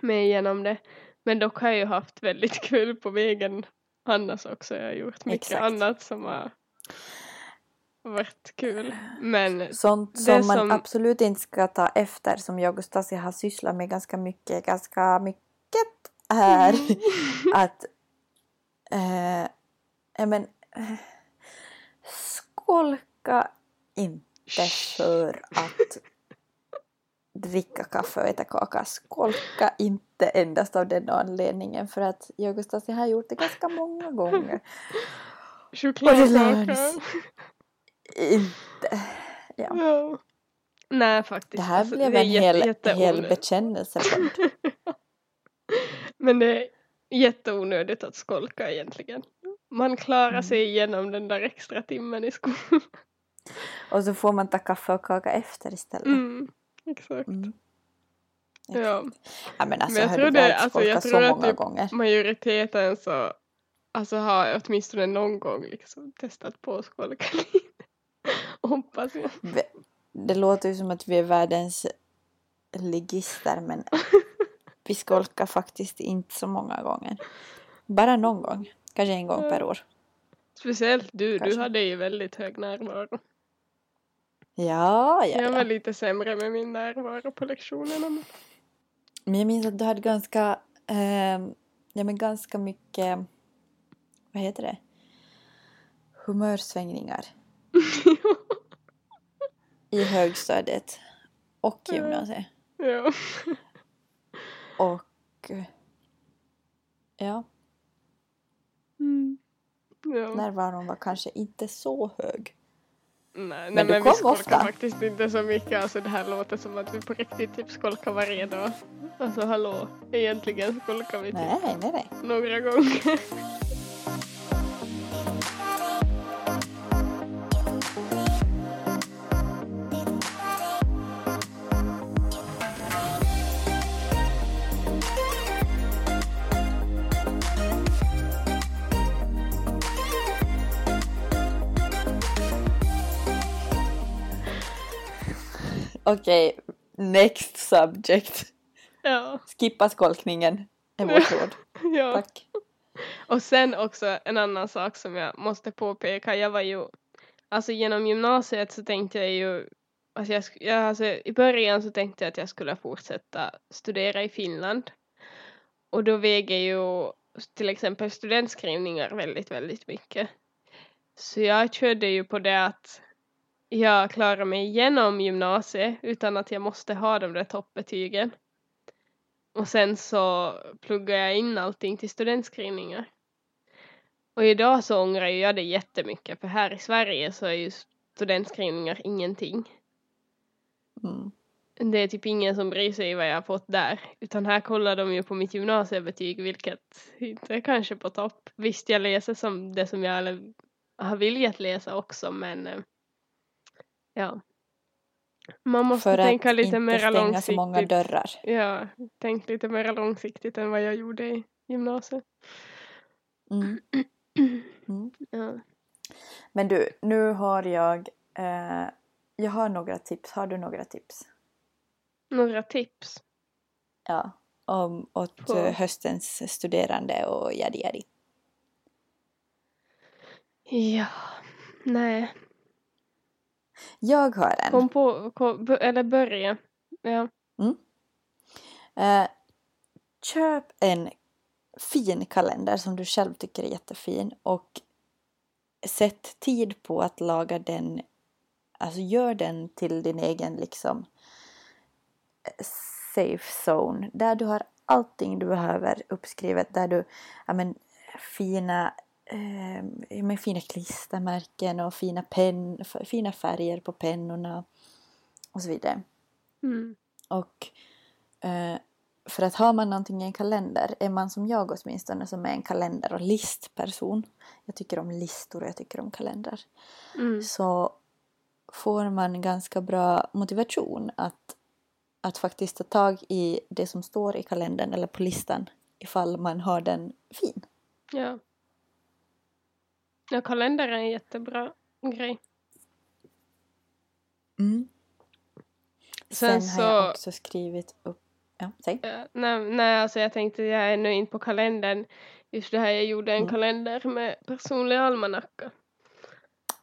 mig igenom det. Men dock har jag ju haft väldigt kul på vägen annars också. Jag har gjort mycket Exakt. annat som har varit kul. Men Sånt Det som man som- absolut inte ska ta efter som jag och Stasi har sysslat med ganska mycket, ganska mycket är att eh, ja, men, eh, skolka inte för att dricka kaffe och äta kaka. Skolka inte endast av den anledningen för att jag och Stasi har gjort det ganska många gånger. chokladkaka. Inte. Ja. Ja. Nej faktiskt. Det här Alltså, blev det en hel, hel bekännelsepodd. Men det jätteonödigt att skolka egentligen. Man klarar Mm. sig igenom den där extra timmen i skolan. Och så får man ta kaffe och kaka efter istället. Mm, exakt. Mm. Ja. Ja, men alltså Men jag tror det- alltså, jag tror att typ- gånger? Majoriteten så alltså har åtminstone någon gång liksom testat på att skolka lite. Hoppas jag. Det låter ju som att vi är världens ligister men vi skolkar faktiskt inte så många gånger. Bara någon gång. Kanske en gång per år. Speciellt du, du Kanske. hade ju väldigt hög närvaro. Ja, ja, Jag var ja. lite sämre med min närvaro på lektionerna. Men... Men jag minns att du hade ganska, ehm, ja men ganska mycket, vad heter det? Humörsvängningar i högstadiet och gymnasiet. ja. Och ja, Mm. ja. närvaron var kanske inte så hög. Nej, Men nej du men vi kom skolkar ofta. faktiskt inte så mycket. Alltså det här låter som att vi på riktigt typ skolkar varje dag. Alltså hallå, egentligen skolkar vi typ Nej, nej, nej. några gånger. Okej, next subject. ja, Skippa skolkningen är vårt råd. ja. Tack. Och sen också en annan sak som jag måste påpeka. Jag var ju, alltså genom gymnasiet så tänkte jag ju, alltså, jag, jag, alltså i början så tänkte jag att jag skulle fortsätta studera i Finland. Och då väger ju till exempel studentskrivningar väldigt, väldigt mycket. Så jag körde ju på det att jag klarar mig igenom gymnasiet utan att jag måste ha de där toppbetygen. Och sen så pluggar jag in allting till studentskrivningar. Och idag så ångrar jag det jättemycket för här i Sverige så är ju studentskrivningar ingenting. Mm. Det är typ ingen som bryr sig vad jag har fått där. Utan här kollar de ju på mitt gymnasiebetyg vilket inte är kanske på topp. Visst jag läser som det som jag har viljat läsa också men eh, ja. Man måste För tänka att lite inte mer stänga långsiktigt. så många dörrar. Ja, tänk lite mer långsiktigt än vad jag gjorde i gymnasiet. Mm. Mm. Ja. Men du, nu har jag... Eh, jag har några tips. Har du några tips? Några tips? Ja, om, åt På- höstens studerande och jadi jadi. Ja, nej. Jag har en. Kom på, kom, eller börja. Ja. Eh, köp en fin kalender som du själv tycker är jättefin och sätt tid på att laga den. Alltså gör den till din egen liksom eh, safe zone där du har allting du behöver uppskrivet där du ja, men, fina eh, ja, men, fina klistermärken och fina, pen, fina färger på pennorna och så vidare. Mm. Och eh, för att har man någonting i en kalender, är man som jag åtminstone som är en kalender och listperson, jag tycker om listor och jag tycker om kalendrar, Mm. så får man ganska bra motivation att, att faktiskt ta tag i det som står i kalendern eller på listan ifall man har den fin. Ja. Ja, kalender är en jättebra grej. Mm. Sen Sen, har jag så- också skrivit upp, ja, säg. Nej, nej, alltså jag tänkte jag är ännu in på kalendern. Just det här, jag gjorde en Mm. kalender med personlig almanacka.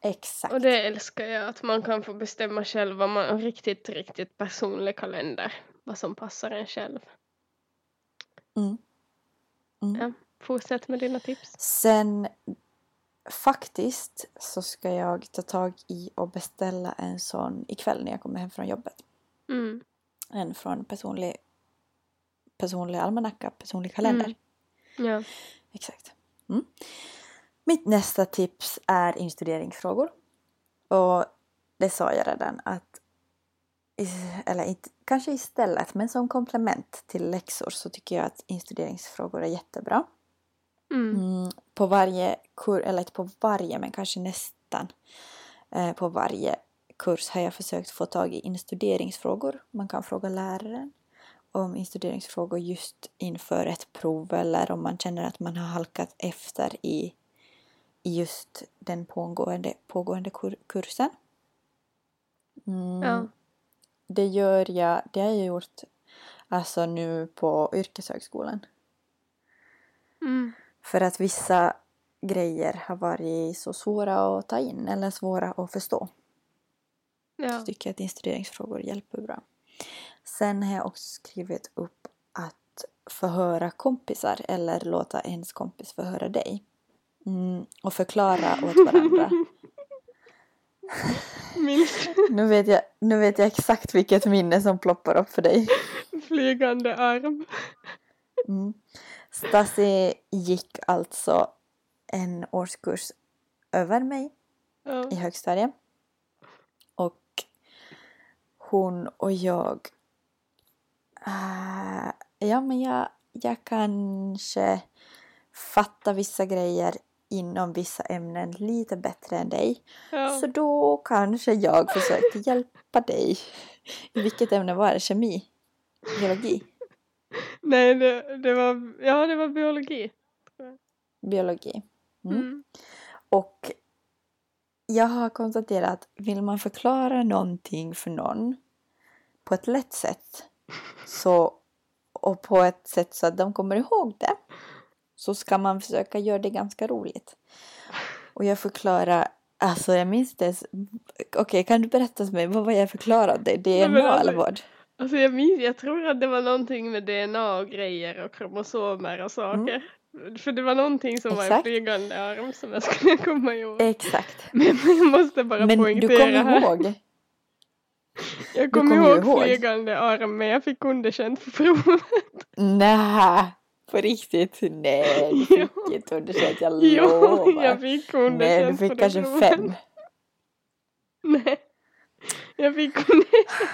Exakt. Och det älskar jag, att man kan få bestämma själv vad man, en riktigt, riktigt personlig kalender. Vad som passar en själv. Mm. Mm. Ja, fortsätt med dina tips. Sen faktiskt så ska jag ta tag i och beställa en sån ikväll när jag kommer hem från jobbet. Mm. En från personlig, personlig almanacka, personlig kalender. Mm. Ja. Exakt. Mm. Mitt nästa tips är instuderingsfrågor. Och det sa jag redan att eller inte, kanske istället, men som komplement till läxor så tycker jag att instuderingsfrågor är jättebra. Mm. På varje kurs, eller inte på varje men kanske nästan eh, på varje kurs har jag försökt få tag i instuderingsfrågor. Man kan fråga läraren om instuderingsfrågor just inför ett prov eller om man känner att man har halkat efter i, i just den pågående, pågående kur, kursen. Mm, Ja. Det gör jag, det har jag gjort alltså nu på yrkeshögskolan. Mm. För att vissa grejer har varit så svåra att ta in eller svåra att förstå. Ja. Så tycker jag att instuderingsfrågor hjälper bra. Sen har jag också skrivit upp att förhöra kompisar eller låta ens kompis förhöra dig. Mm, och förklara åt varandra. Nu vet, jag, nu vet jag exakt vilket minne som ploppar upp för dig. flygande arm. Mm. Stasi gick alltså en årskurs över mig Ja. i högstadiet. Och hon och jag... äh, ja, men jag, jag kanske fattar vissa grejer inom vissa ämnen lite bättre än dig. Ja. Så då kanske jag försökte hjälpa dig. I vilket ämne var det? Kemi? Biologi? Nej, det, det var, ja det var biologi. Biologi. Mm. Mm. Och jag har konstaterat att vill man förklara någonting för någon på ett lätt sätt så, och på ett sätt så att de kommer ihåg det så ska man försöka göra det ganska roligt. Och jag förklarar, alltså jag minns det. Okej, kan du berätta för mig, vad var jag förklarade? DNA eller vad? Alltså jag minns, jag tror att det var någonting med DNA och grejer och kromosomer och saker. För det var någonting som var en Mm. Exakt. flygande arm som jag skulle komma ihåg. Exakt. Men jag måste bara Men du poängtera här. ihåg? Jag du kommer kommer ju ihåg, ihåg. flygande arm men jag fick underkänt för provet. Nej, på riktigt? Nej, du fick inte underkänt, jag Jo, lovar. jag fick underkänt Nej, du fick kanske provet. fem. Nej, jag fick underkänt.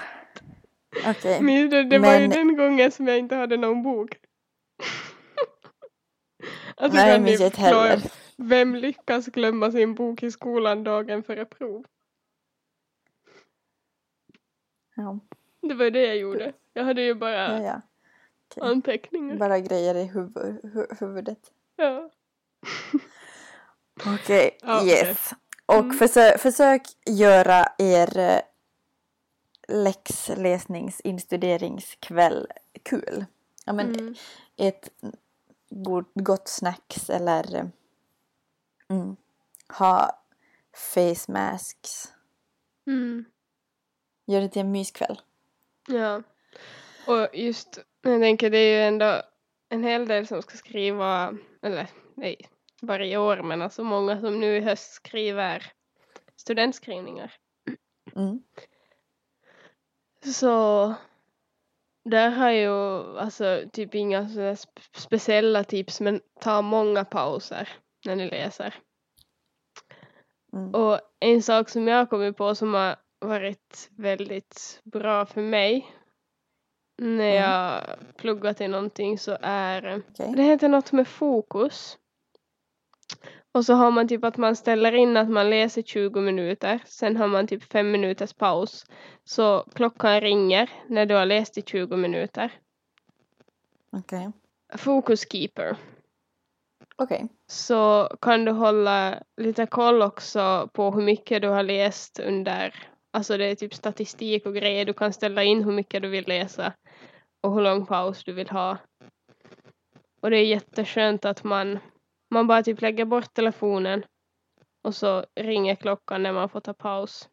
Okej. Minns du, det var ju Men- den gången som jag inte hade någon bok. Alltså Nej, kan ni heller. vem lyckas glömma sin bok i skolan dagen före prov? Ja, Det var det jag gjorde. Jag hade ju bara ja, ja. Okej. anteckningar. Bara grejer i huvud, hu- huvudet. Ja. Okej, Ja, yes. Och Mm. försö- försök göra er eh, läxläsningsinstuderingskväll kul. Ja, men Mm. ett gott snacks eller mm, ha face masks. Mm. Gör det till en myskväll. Ja. Och just, jag tänker det är ju ändå en hel del som ska skriva, eller nej, varje år, men alltså många som nu i höst skriver studentskrivningar. Mm. Så där har jag ju alltså typ inga spe- speciella tips, men ta många pauser när ni läser. Mm. Och en sak som jag har kommit på som har varit väldigt bra för mig när Mm. jag pluggat till någonting så är Okej. det heter något med fokus. Och så har man typ att man ställer in att man läser 20 minuter. Sen har man typ 5 minuters paus. Så klockan ringer när du har läst i 20 minuter. Okej. Focus keeper. Okej. Så kan du hålla lite koll också på hur mycket du har läst under, alltså det är typ statistik och grejer. Du kan ställa in hur mycket du vill läsa och hur lång paus du vill ha. Och det är jätteskönt att man, man bara typ lägger bort telefonen och så ringer klockan när man får ta paus.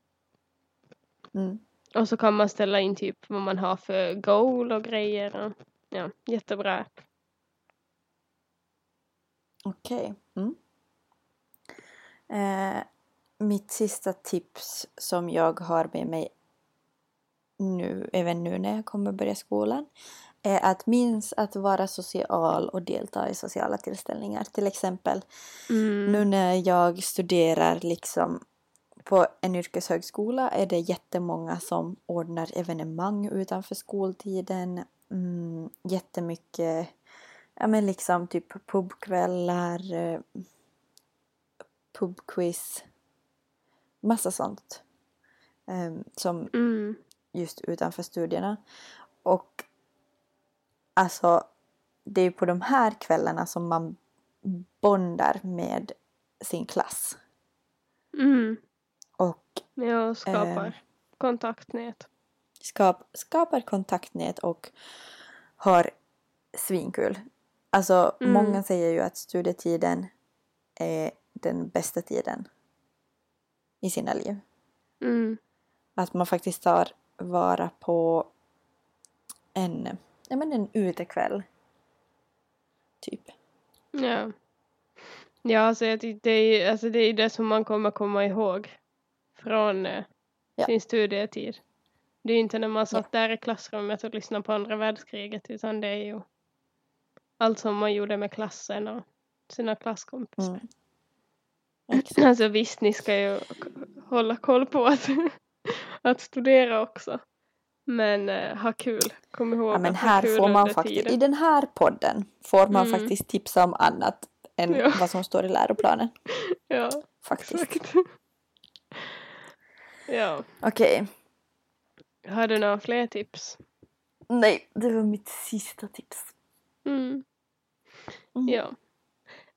Mm. Och så kan man ställa in typ vad man har för goal och grejer. Och, ja, jättebra. Okej. Mm. Eh, mitt sista tips som jag har med mig nu, även nu när jag kommer börja skolan, är att minns att vara social och delta i sociala tillställningar. Till exempel Mm. nu när jag studerar liksom på en yrkeshögskola är det jättemånga som ordnar evenemang utanför skoltiden. Mm, jättemycket, ja men liksom typ pubkvällar, eh, pubquiz, massa sånt. em, som Mm. just utanför studierna. Och alltså, det är ju på de här kvällarna som man bondar med sin klass. Mm. Och Ja, skapar Eh. kontaktnät. skap, skapar kontaktnät och har svinkul. Alltså Mm. många säger ju att studietiden är den bästa tiden i sina liv. Mm. Att man faktiskt tar vara på en, ja men en utekväll. Typ. Ja. Ja, alltså jag det är alltså det, är det som man kommer komma ihåg från eh, Ja. sin studietid. Det är inte när man satt där i klassrummet och lyssnade på andra världskriget utan det är ju allt som man gjorde med klassen och sina klasskompisar. Mm. Exakt. Alltså visst, ni ska ju hålla koll på att, att studera också. Men eh, ha kul. Kom ihåg Ja, men att här kul får man faktiskt, tiden. i den här podden får man Mm. faktiskt tipsa om annat än Ja. vad som står i läroplanen. Ja, Faktiskt. exakt. ja. Okej. Har du några fler tips? Nej, det var mitt sista tips. Mm. Mm. Ja.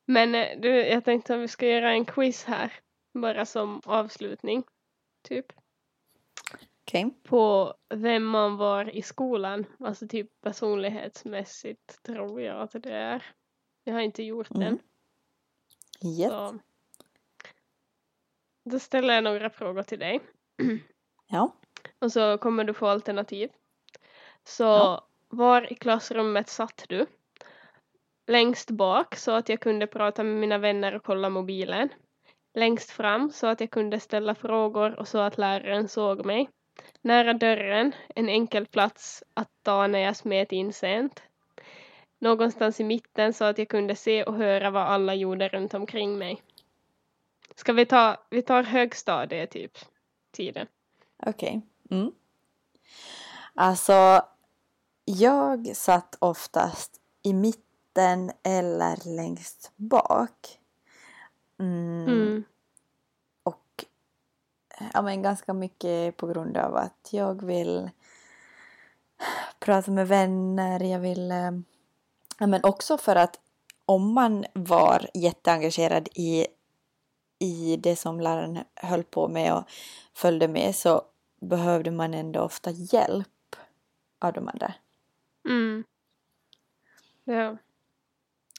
Men eh, du, jag tänkte att vi ska göra en quiz här. Bara som avslutning. Typ. Okej. På vem man var i skolan. Alltså typ personlighetsmässigt tror jag att det är. Jag har inte gjort Mm. den. Yes. Så. Då ställer jag några frågor till dig. Ja. Och så kommer du få alternativ. Så Ja. var i klassrummet satt du? Längst bak så att jag kunde prata med mina vänner och kolla mobilen. Längst fram så att jag kunde ställa frågor och så att läraren såg mig. Nära dörren, en enkel plats att ta när jag smet in sent. Någonstans i mitten så att jag kunde se och höra vad alla gjorde runt omkring mig. Ska vi ta, vi tar högstadiet typ, tiden. Okej. Mm. Alltså, jag satt oftast i mitten eller längst bak. Mm. Mm. Ja, men ganska mycket på grund av att jag vill prata med vänner. Jag vill... eh, Ja, men också för att om man var jätteengagerad i i det som läraren höll på med och följde med så behövde man ändå ofta hjälp av de andra. Mm. Ja.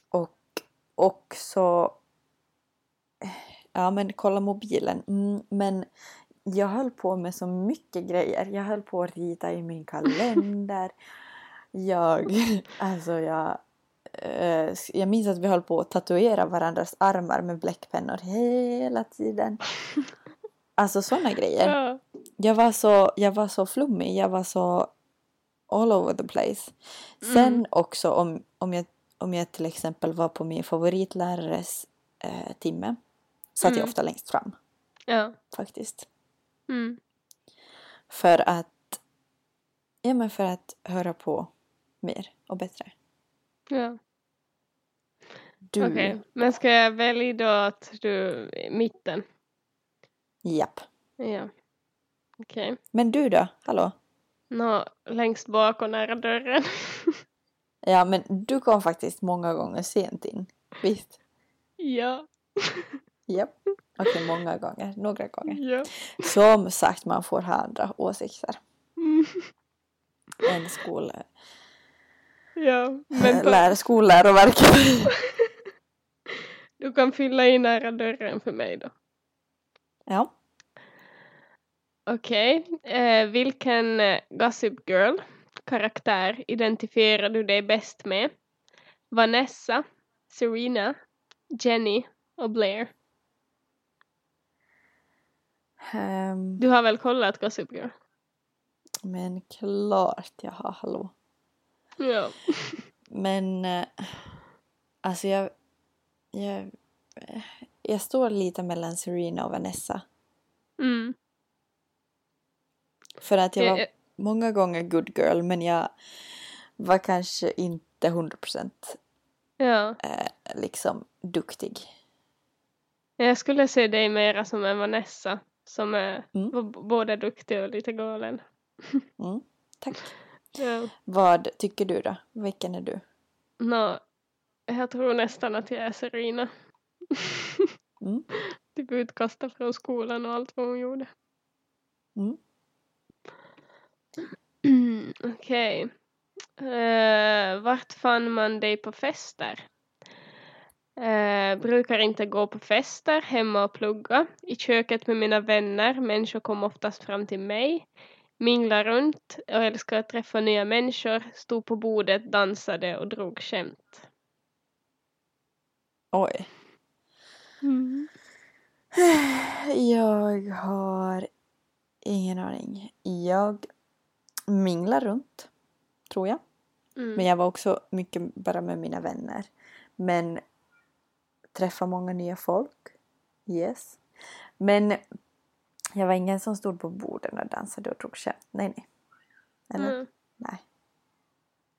Och också ja men kolla mobilen. Mm, men jag höll på med så mycket grejer. Jag höll på att rita i min kalender. Jag, alltså jag, eh, jag minns att vi höll på att tatuera varandras armar med bläckpennor hela tiden. Alltså sådana grejer. Ja. Jag var så, jag var så flummig, jag var så all over the place. Sen Mm. också om, om, jag, om jag till exempel var på min favoritlärares eh, timme satt jag Mm. ofta längst fram Ja. faktiskt. Mm. För att, ja men för att höra på mer och bättre. Ja. Du, Okej. Men ska jag välja då att du är mitten? japp. Ja. Okej. Men du då? Hallå? Nå, längst bak och nära dörren. Ja men du kom faktiskt många gånger sent in. Visst? ja. Japp. Okej, många gånger. Några gånger. Ja. Som sagt, man får ha andra åsikter Mm. än skol... Ja. Men lär, skolläroverket. du kan fylla i nära dörren för mig då. ja. Okej. Eh, vilken eh, Gossip Girl karaktär identifierar du dig bäst med? Vanessa, Serena, Jenny och Blair. Ehm, Du har väl kollat Gossip Girl? men klart jag har hallå. Ja. Men eh, alltså jag, jag, jag står lite mellan Serena och Vanessa. Mm. För att jag Jag- var jag- många gånger good girl men jag var kanske inte 100% Ja. eh, liksom duktig. Jag skulle se dig mera som en Vanessa. Som är Mm. både duktig och lite galen. Mm, tack. Ja. Vad tycker du då? Vilken är du? Nå, jag tror nästan att jag är Serena. Mm. typ utkastad från skolan och allt vad hon gjorde. Mm. Okej. Eh, vart fann man dig på fester? Eh, brukar inte gå på fester, hemma och plugga. I köket med mina vänner, människor kom oftast fram till mig. Mingla runt och älskar att träffa nya människor. Stod på bordet, dansade och drog skämt. Oj. Jag har ingen aning. Jag minglar runt, tror jag. Mm. Men jag var också mycket bara med mina vänner. Men träffa många nya folk. Yes. Men jag var ingen som stod på borden och dansade och drog skämt. Nej, nej. Eller? Mm. Nej.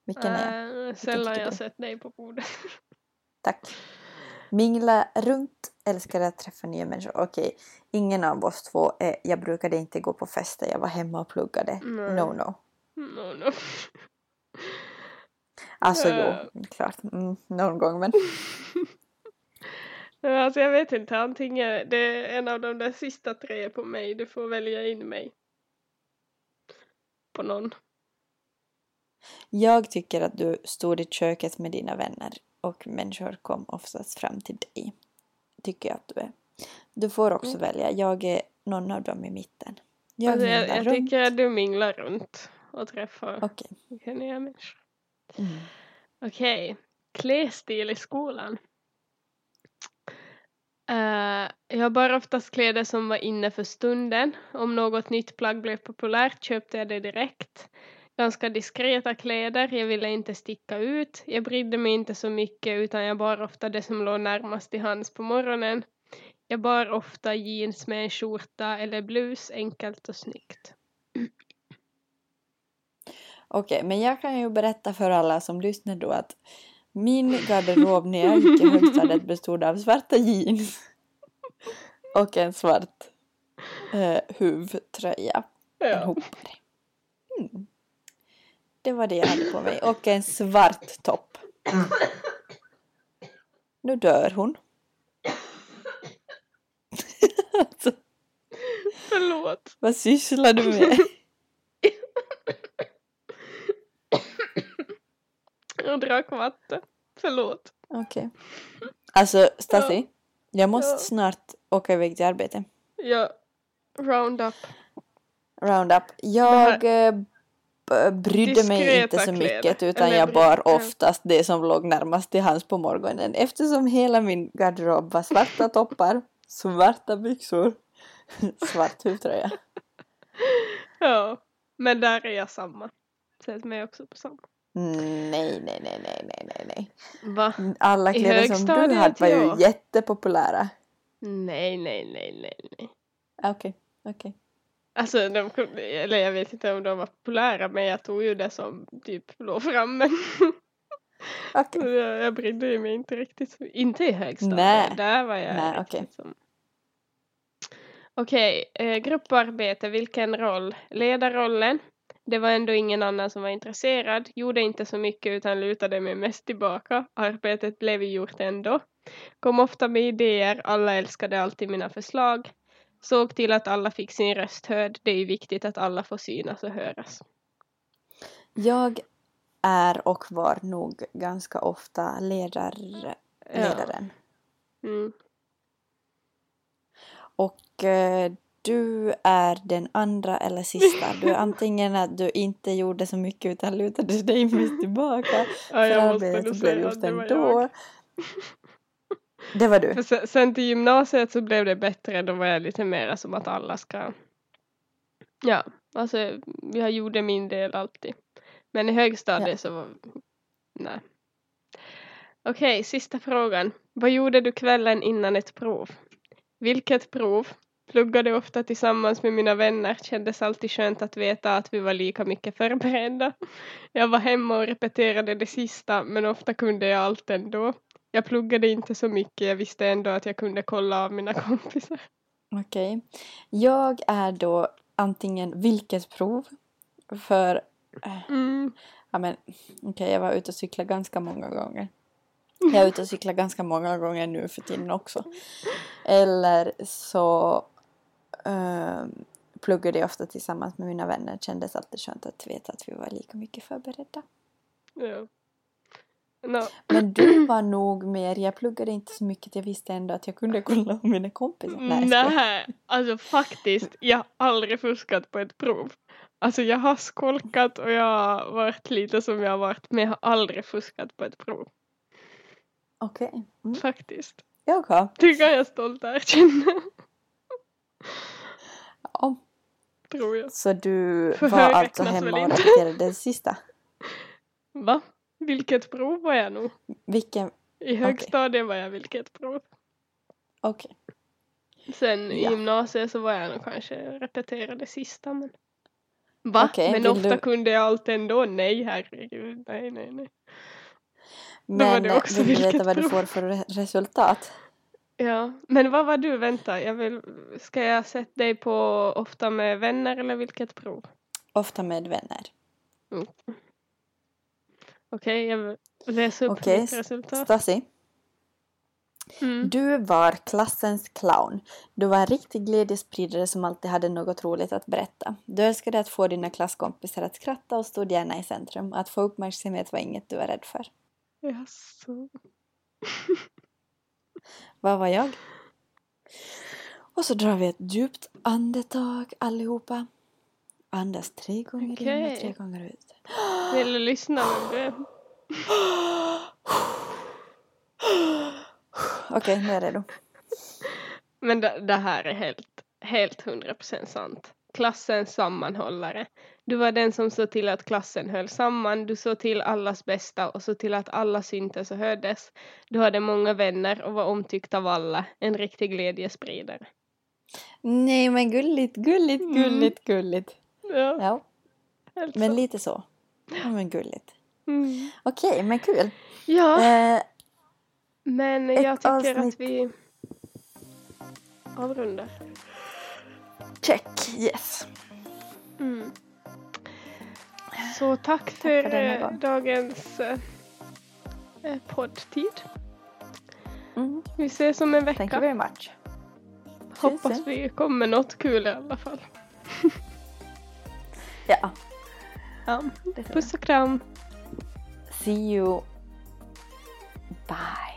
Vilken är jag? Eh, sällan jag sett dig på bordet. Tack. Mingla runt, älskar att träffa nya människor. Okej, ingen av oss två. Är, jag brukade inte gå på fester, jag var hemma och pluggade. Nej. No, no. no, no. Alltså Eh. jo, klart. Mm, någon gång men. Alltså jag vet inte, antingen det är en av de där sista tre på mig. Du får välja in mig. På någon. Jag tycker att du stod i köket med dina vänner och människor kom oftast fram till dig. Tycker jag att du är. Du får också Mm. välja. Jag är någon av dem i mitten. Jag Alltså, jag, jag runt. tycker att du minglar runt och träffar vilka nya människor. Mm. Okej, klädstil i skolan. Uh, jag bar oftast kläder som var inne för stunden. Om något nytt plagg blev populärt köpte jag det direkt. Ganska diskreta kläder, jag ville inte sticka ut. Jag brydde mig inte så mycket utan jag bar ofta det som låg närmast i hands på morgonen. Jag bar ofta jeans med en skjorta eller blus, enkelt och snyggt. Okej, men jag kan ju berätta för alla som lyssnar då att min garderob när jag gick i högstadiet bestod av svarta jeans och en svart eh, huvtröja, en Ja. hoppare. Mm. Det var det jag hade på mig och en svart topp. Nu dör hon. alltså, Förlåt. vad sysslar du med? Jag drack vatten. Förlåt. Okej. Alltså, Stasi, jag måste Ja. snart åka iväg till arbete. Jag roundup. Roundup. Jag eh, brydde mig inte så kläder. mycket utan Eller jag bar ja. oftast det som låg närmast till hands på morgonen eftersom hela min garderob var svarta toppar, svarta byxor, svart huvtröja. Ja. Men där är jag samma. Sätt mig också på samma. Nej, nej, nej, nej, nej, nej. Va? Alla kläder som du hade var ju ja. jättepopulära. Nej, nej, nej, nej, nej. Okej, okej. Alltså, de, eller jag vet inte om de var populära men jag tog ju det som typ låg framme. Okej. jag, jag brydde mig inte riktigt. Inte i högstadiet. Nej. Där var jag Nej, riktigt okej. som... Okej, eh, grupparbete, vilken roll? Ledarrollen. Det var ändå ingen annan som var intresserad. Gjorde inte så mycket utan lutade mig mest tillbaka. Arbetet blev gjort ändå. Kom ofta med idéer, alla älskade alltid mina förslag. Såg till att alla fick sin röst hörd. Det är viktigt att alla får synas och höras. Jag är och var nog ganska ofta ledar, ledaren. Mm. Och eh, du är den andra eller sista. Du är antingen att du inte gjorde så mycket utan lutade dig mest tillbaka. Ja, För arbetet blev gjort att det var ändå. Det var du. Sen, sen till gymnasiet så blev det bättre. Då var jag lite mer som att alla ska... Ja, alltså jag gjorde min del alltid. Men i högstadiet Ja. så var... Nej. Okej, sista frågan. Vad gjorde du kvällen innan ett prov? Vilket prov? Pluggade ofta tillsammans med mina vänner. Kändes alltid skönt att veta att vi var lika mycket förberedda. Jag var hemma och repeterade det sista men ofta kunde jag allt ändå. Jag pluggade inte så mycket. Jag visste ändå att jag kunde kolla av mina kompisar. Okej. Jag är då antingen vilket prov. För, Mm. ja men okej jag var ute och cyklade ganska många gånger. Jag är ute och cyklar ganska många gånger nu för tiden också. Eller så um, pluggade jag ofta tillsammans med mina vänner. Kändes alltid skönt att veta att vi var lika mycket förberedda. Ja. No. Men du var nog mer, jag pluggade inte så mycket. Jag visste ändå att jag kunde kolla om mina kompisar. Nej. Nej, alltså faktiskt. Jag har aldrig fuskat på ett prov. Alltså jag har skolkat och jag har varit lite som jag har varit. Men jag har aldrig fuskat på ett prov. Okej. Mm. Faktiskt. Jag har. Det kan jag stolt erkänna. Ja. Tror jag. Så du var alltså hemma och repeterade det sista? Va? Vilket prov var jag nog? Vilken? I högstadiet var jag vilket prov. Okej. Sen i Ja. gymnasiet så var jag nog kanske repeterade sista men. Va? Okej, men ofta du- kunde jag allt ändå. Nej herregud. Nej nej nej. Men vill du veta vad du prov. får för re- resultat? Ja, men vad var du? Vänta, jag vill, ska jag sätta dig på ofta med vänner eller vilket prov? Ofta med vänner. Okej, jag vill läsa upp Okej, mitt resultat. Stasi, Mm. du var klassens clown. Du var en riktig glädjespridare som alltid hade något roligt att berätta. Du älskade att få dina klasskompisar att skratta och stod gärna i centrum. Att få uppmärksamhet var inget du var rädd för. Jaså. Vad var jag? Och så drar vi ett djupt andetag allihopa. Andas tre gånger in Okej. och tre gånger ut. Vill du lyssna det? Okej, nu är jag redo. Men det, det här är helt, helt 100% sant. Klassens sammanhållare. Du var den som såg till att klassen höll samman. Du såg till allas bästa och såg till att alla syntes och hördes. Du hade många vänner och var omtyckt av alla. En riktig glädjespridare. Nej men gulligt, gulligt, Mm. gulligt, gulligt. Ja, Ja, helt men lite så. Ja men gulligt. Mm. Okej, men kul. Ja, Eh, men jag tycker avsnitt. att vi avrundar. Check, yes. Mm. Så tack för, för eh, dagens eh, eh, poddtid. Mm. Vi ses om en Thank you vecka. very much. hoppas vi kommer något kul i alla fall. Ja. ja. Puss och kram. See you. Bye.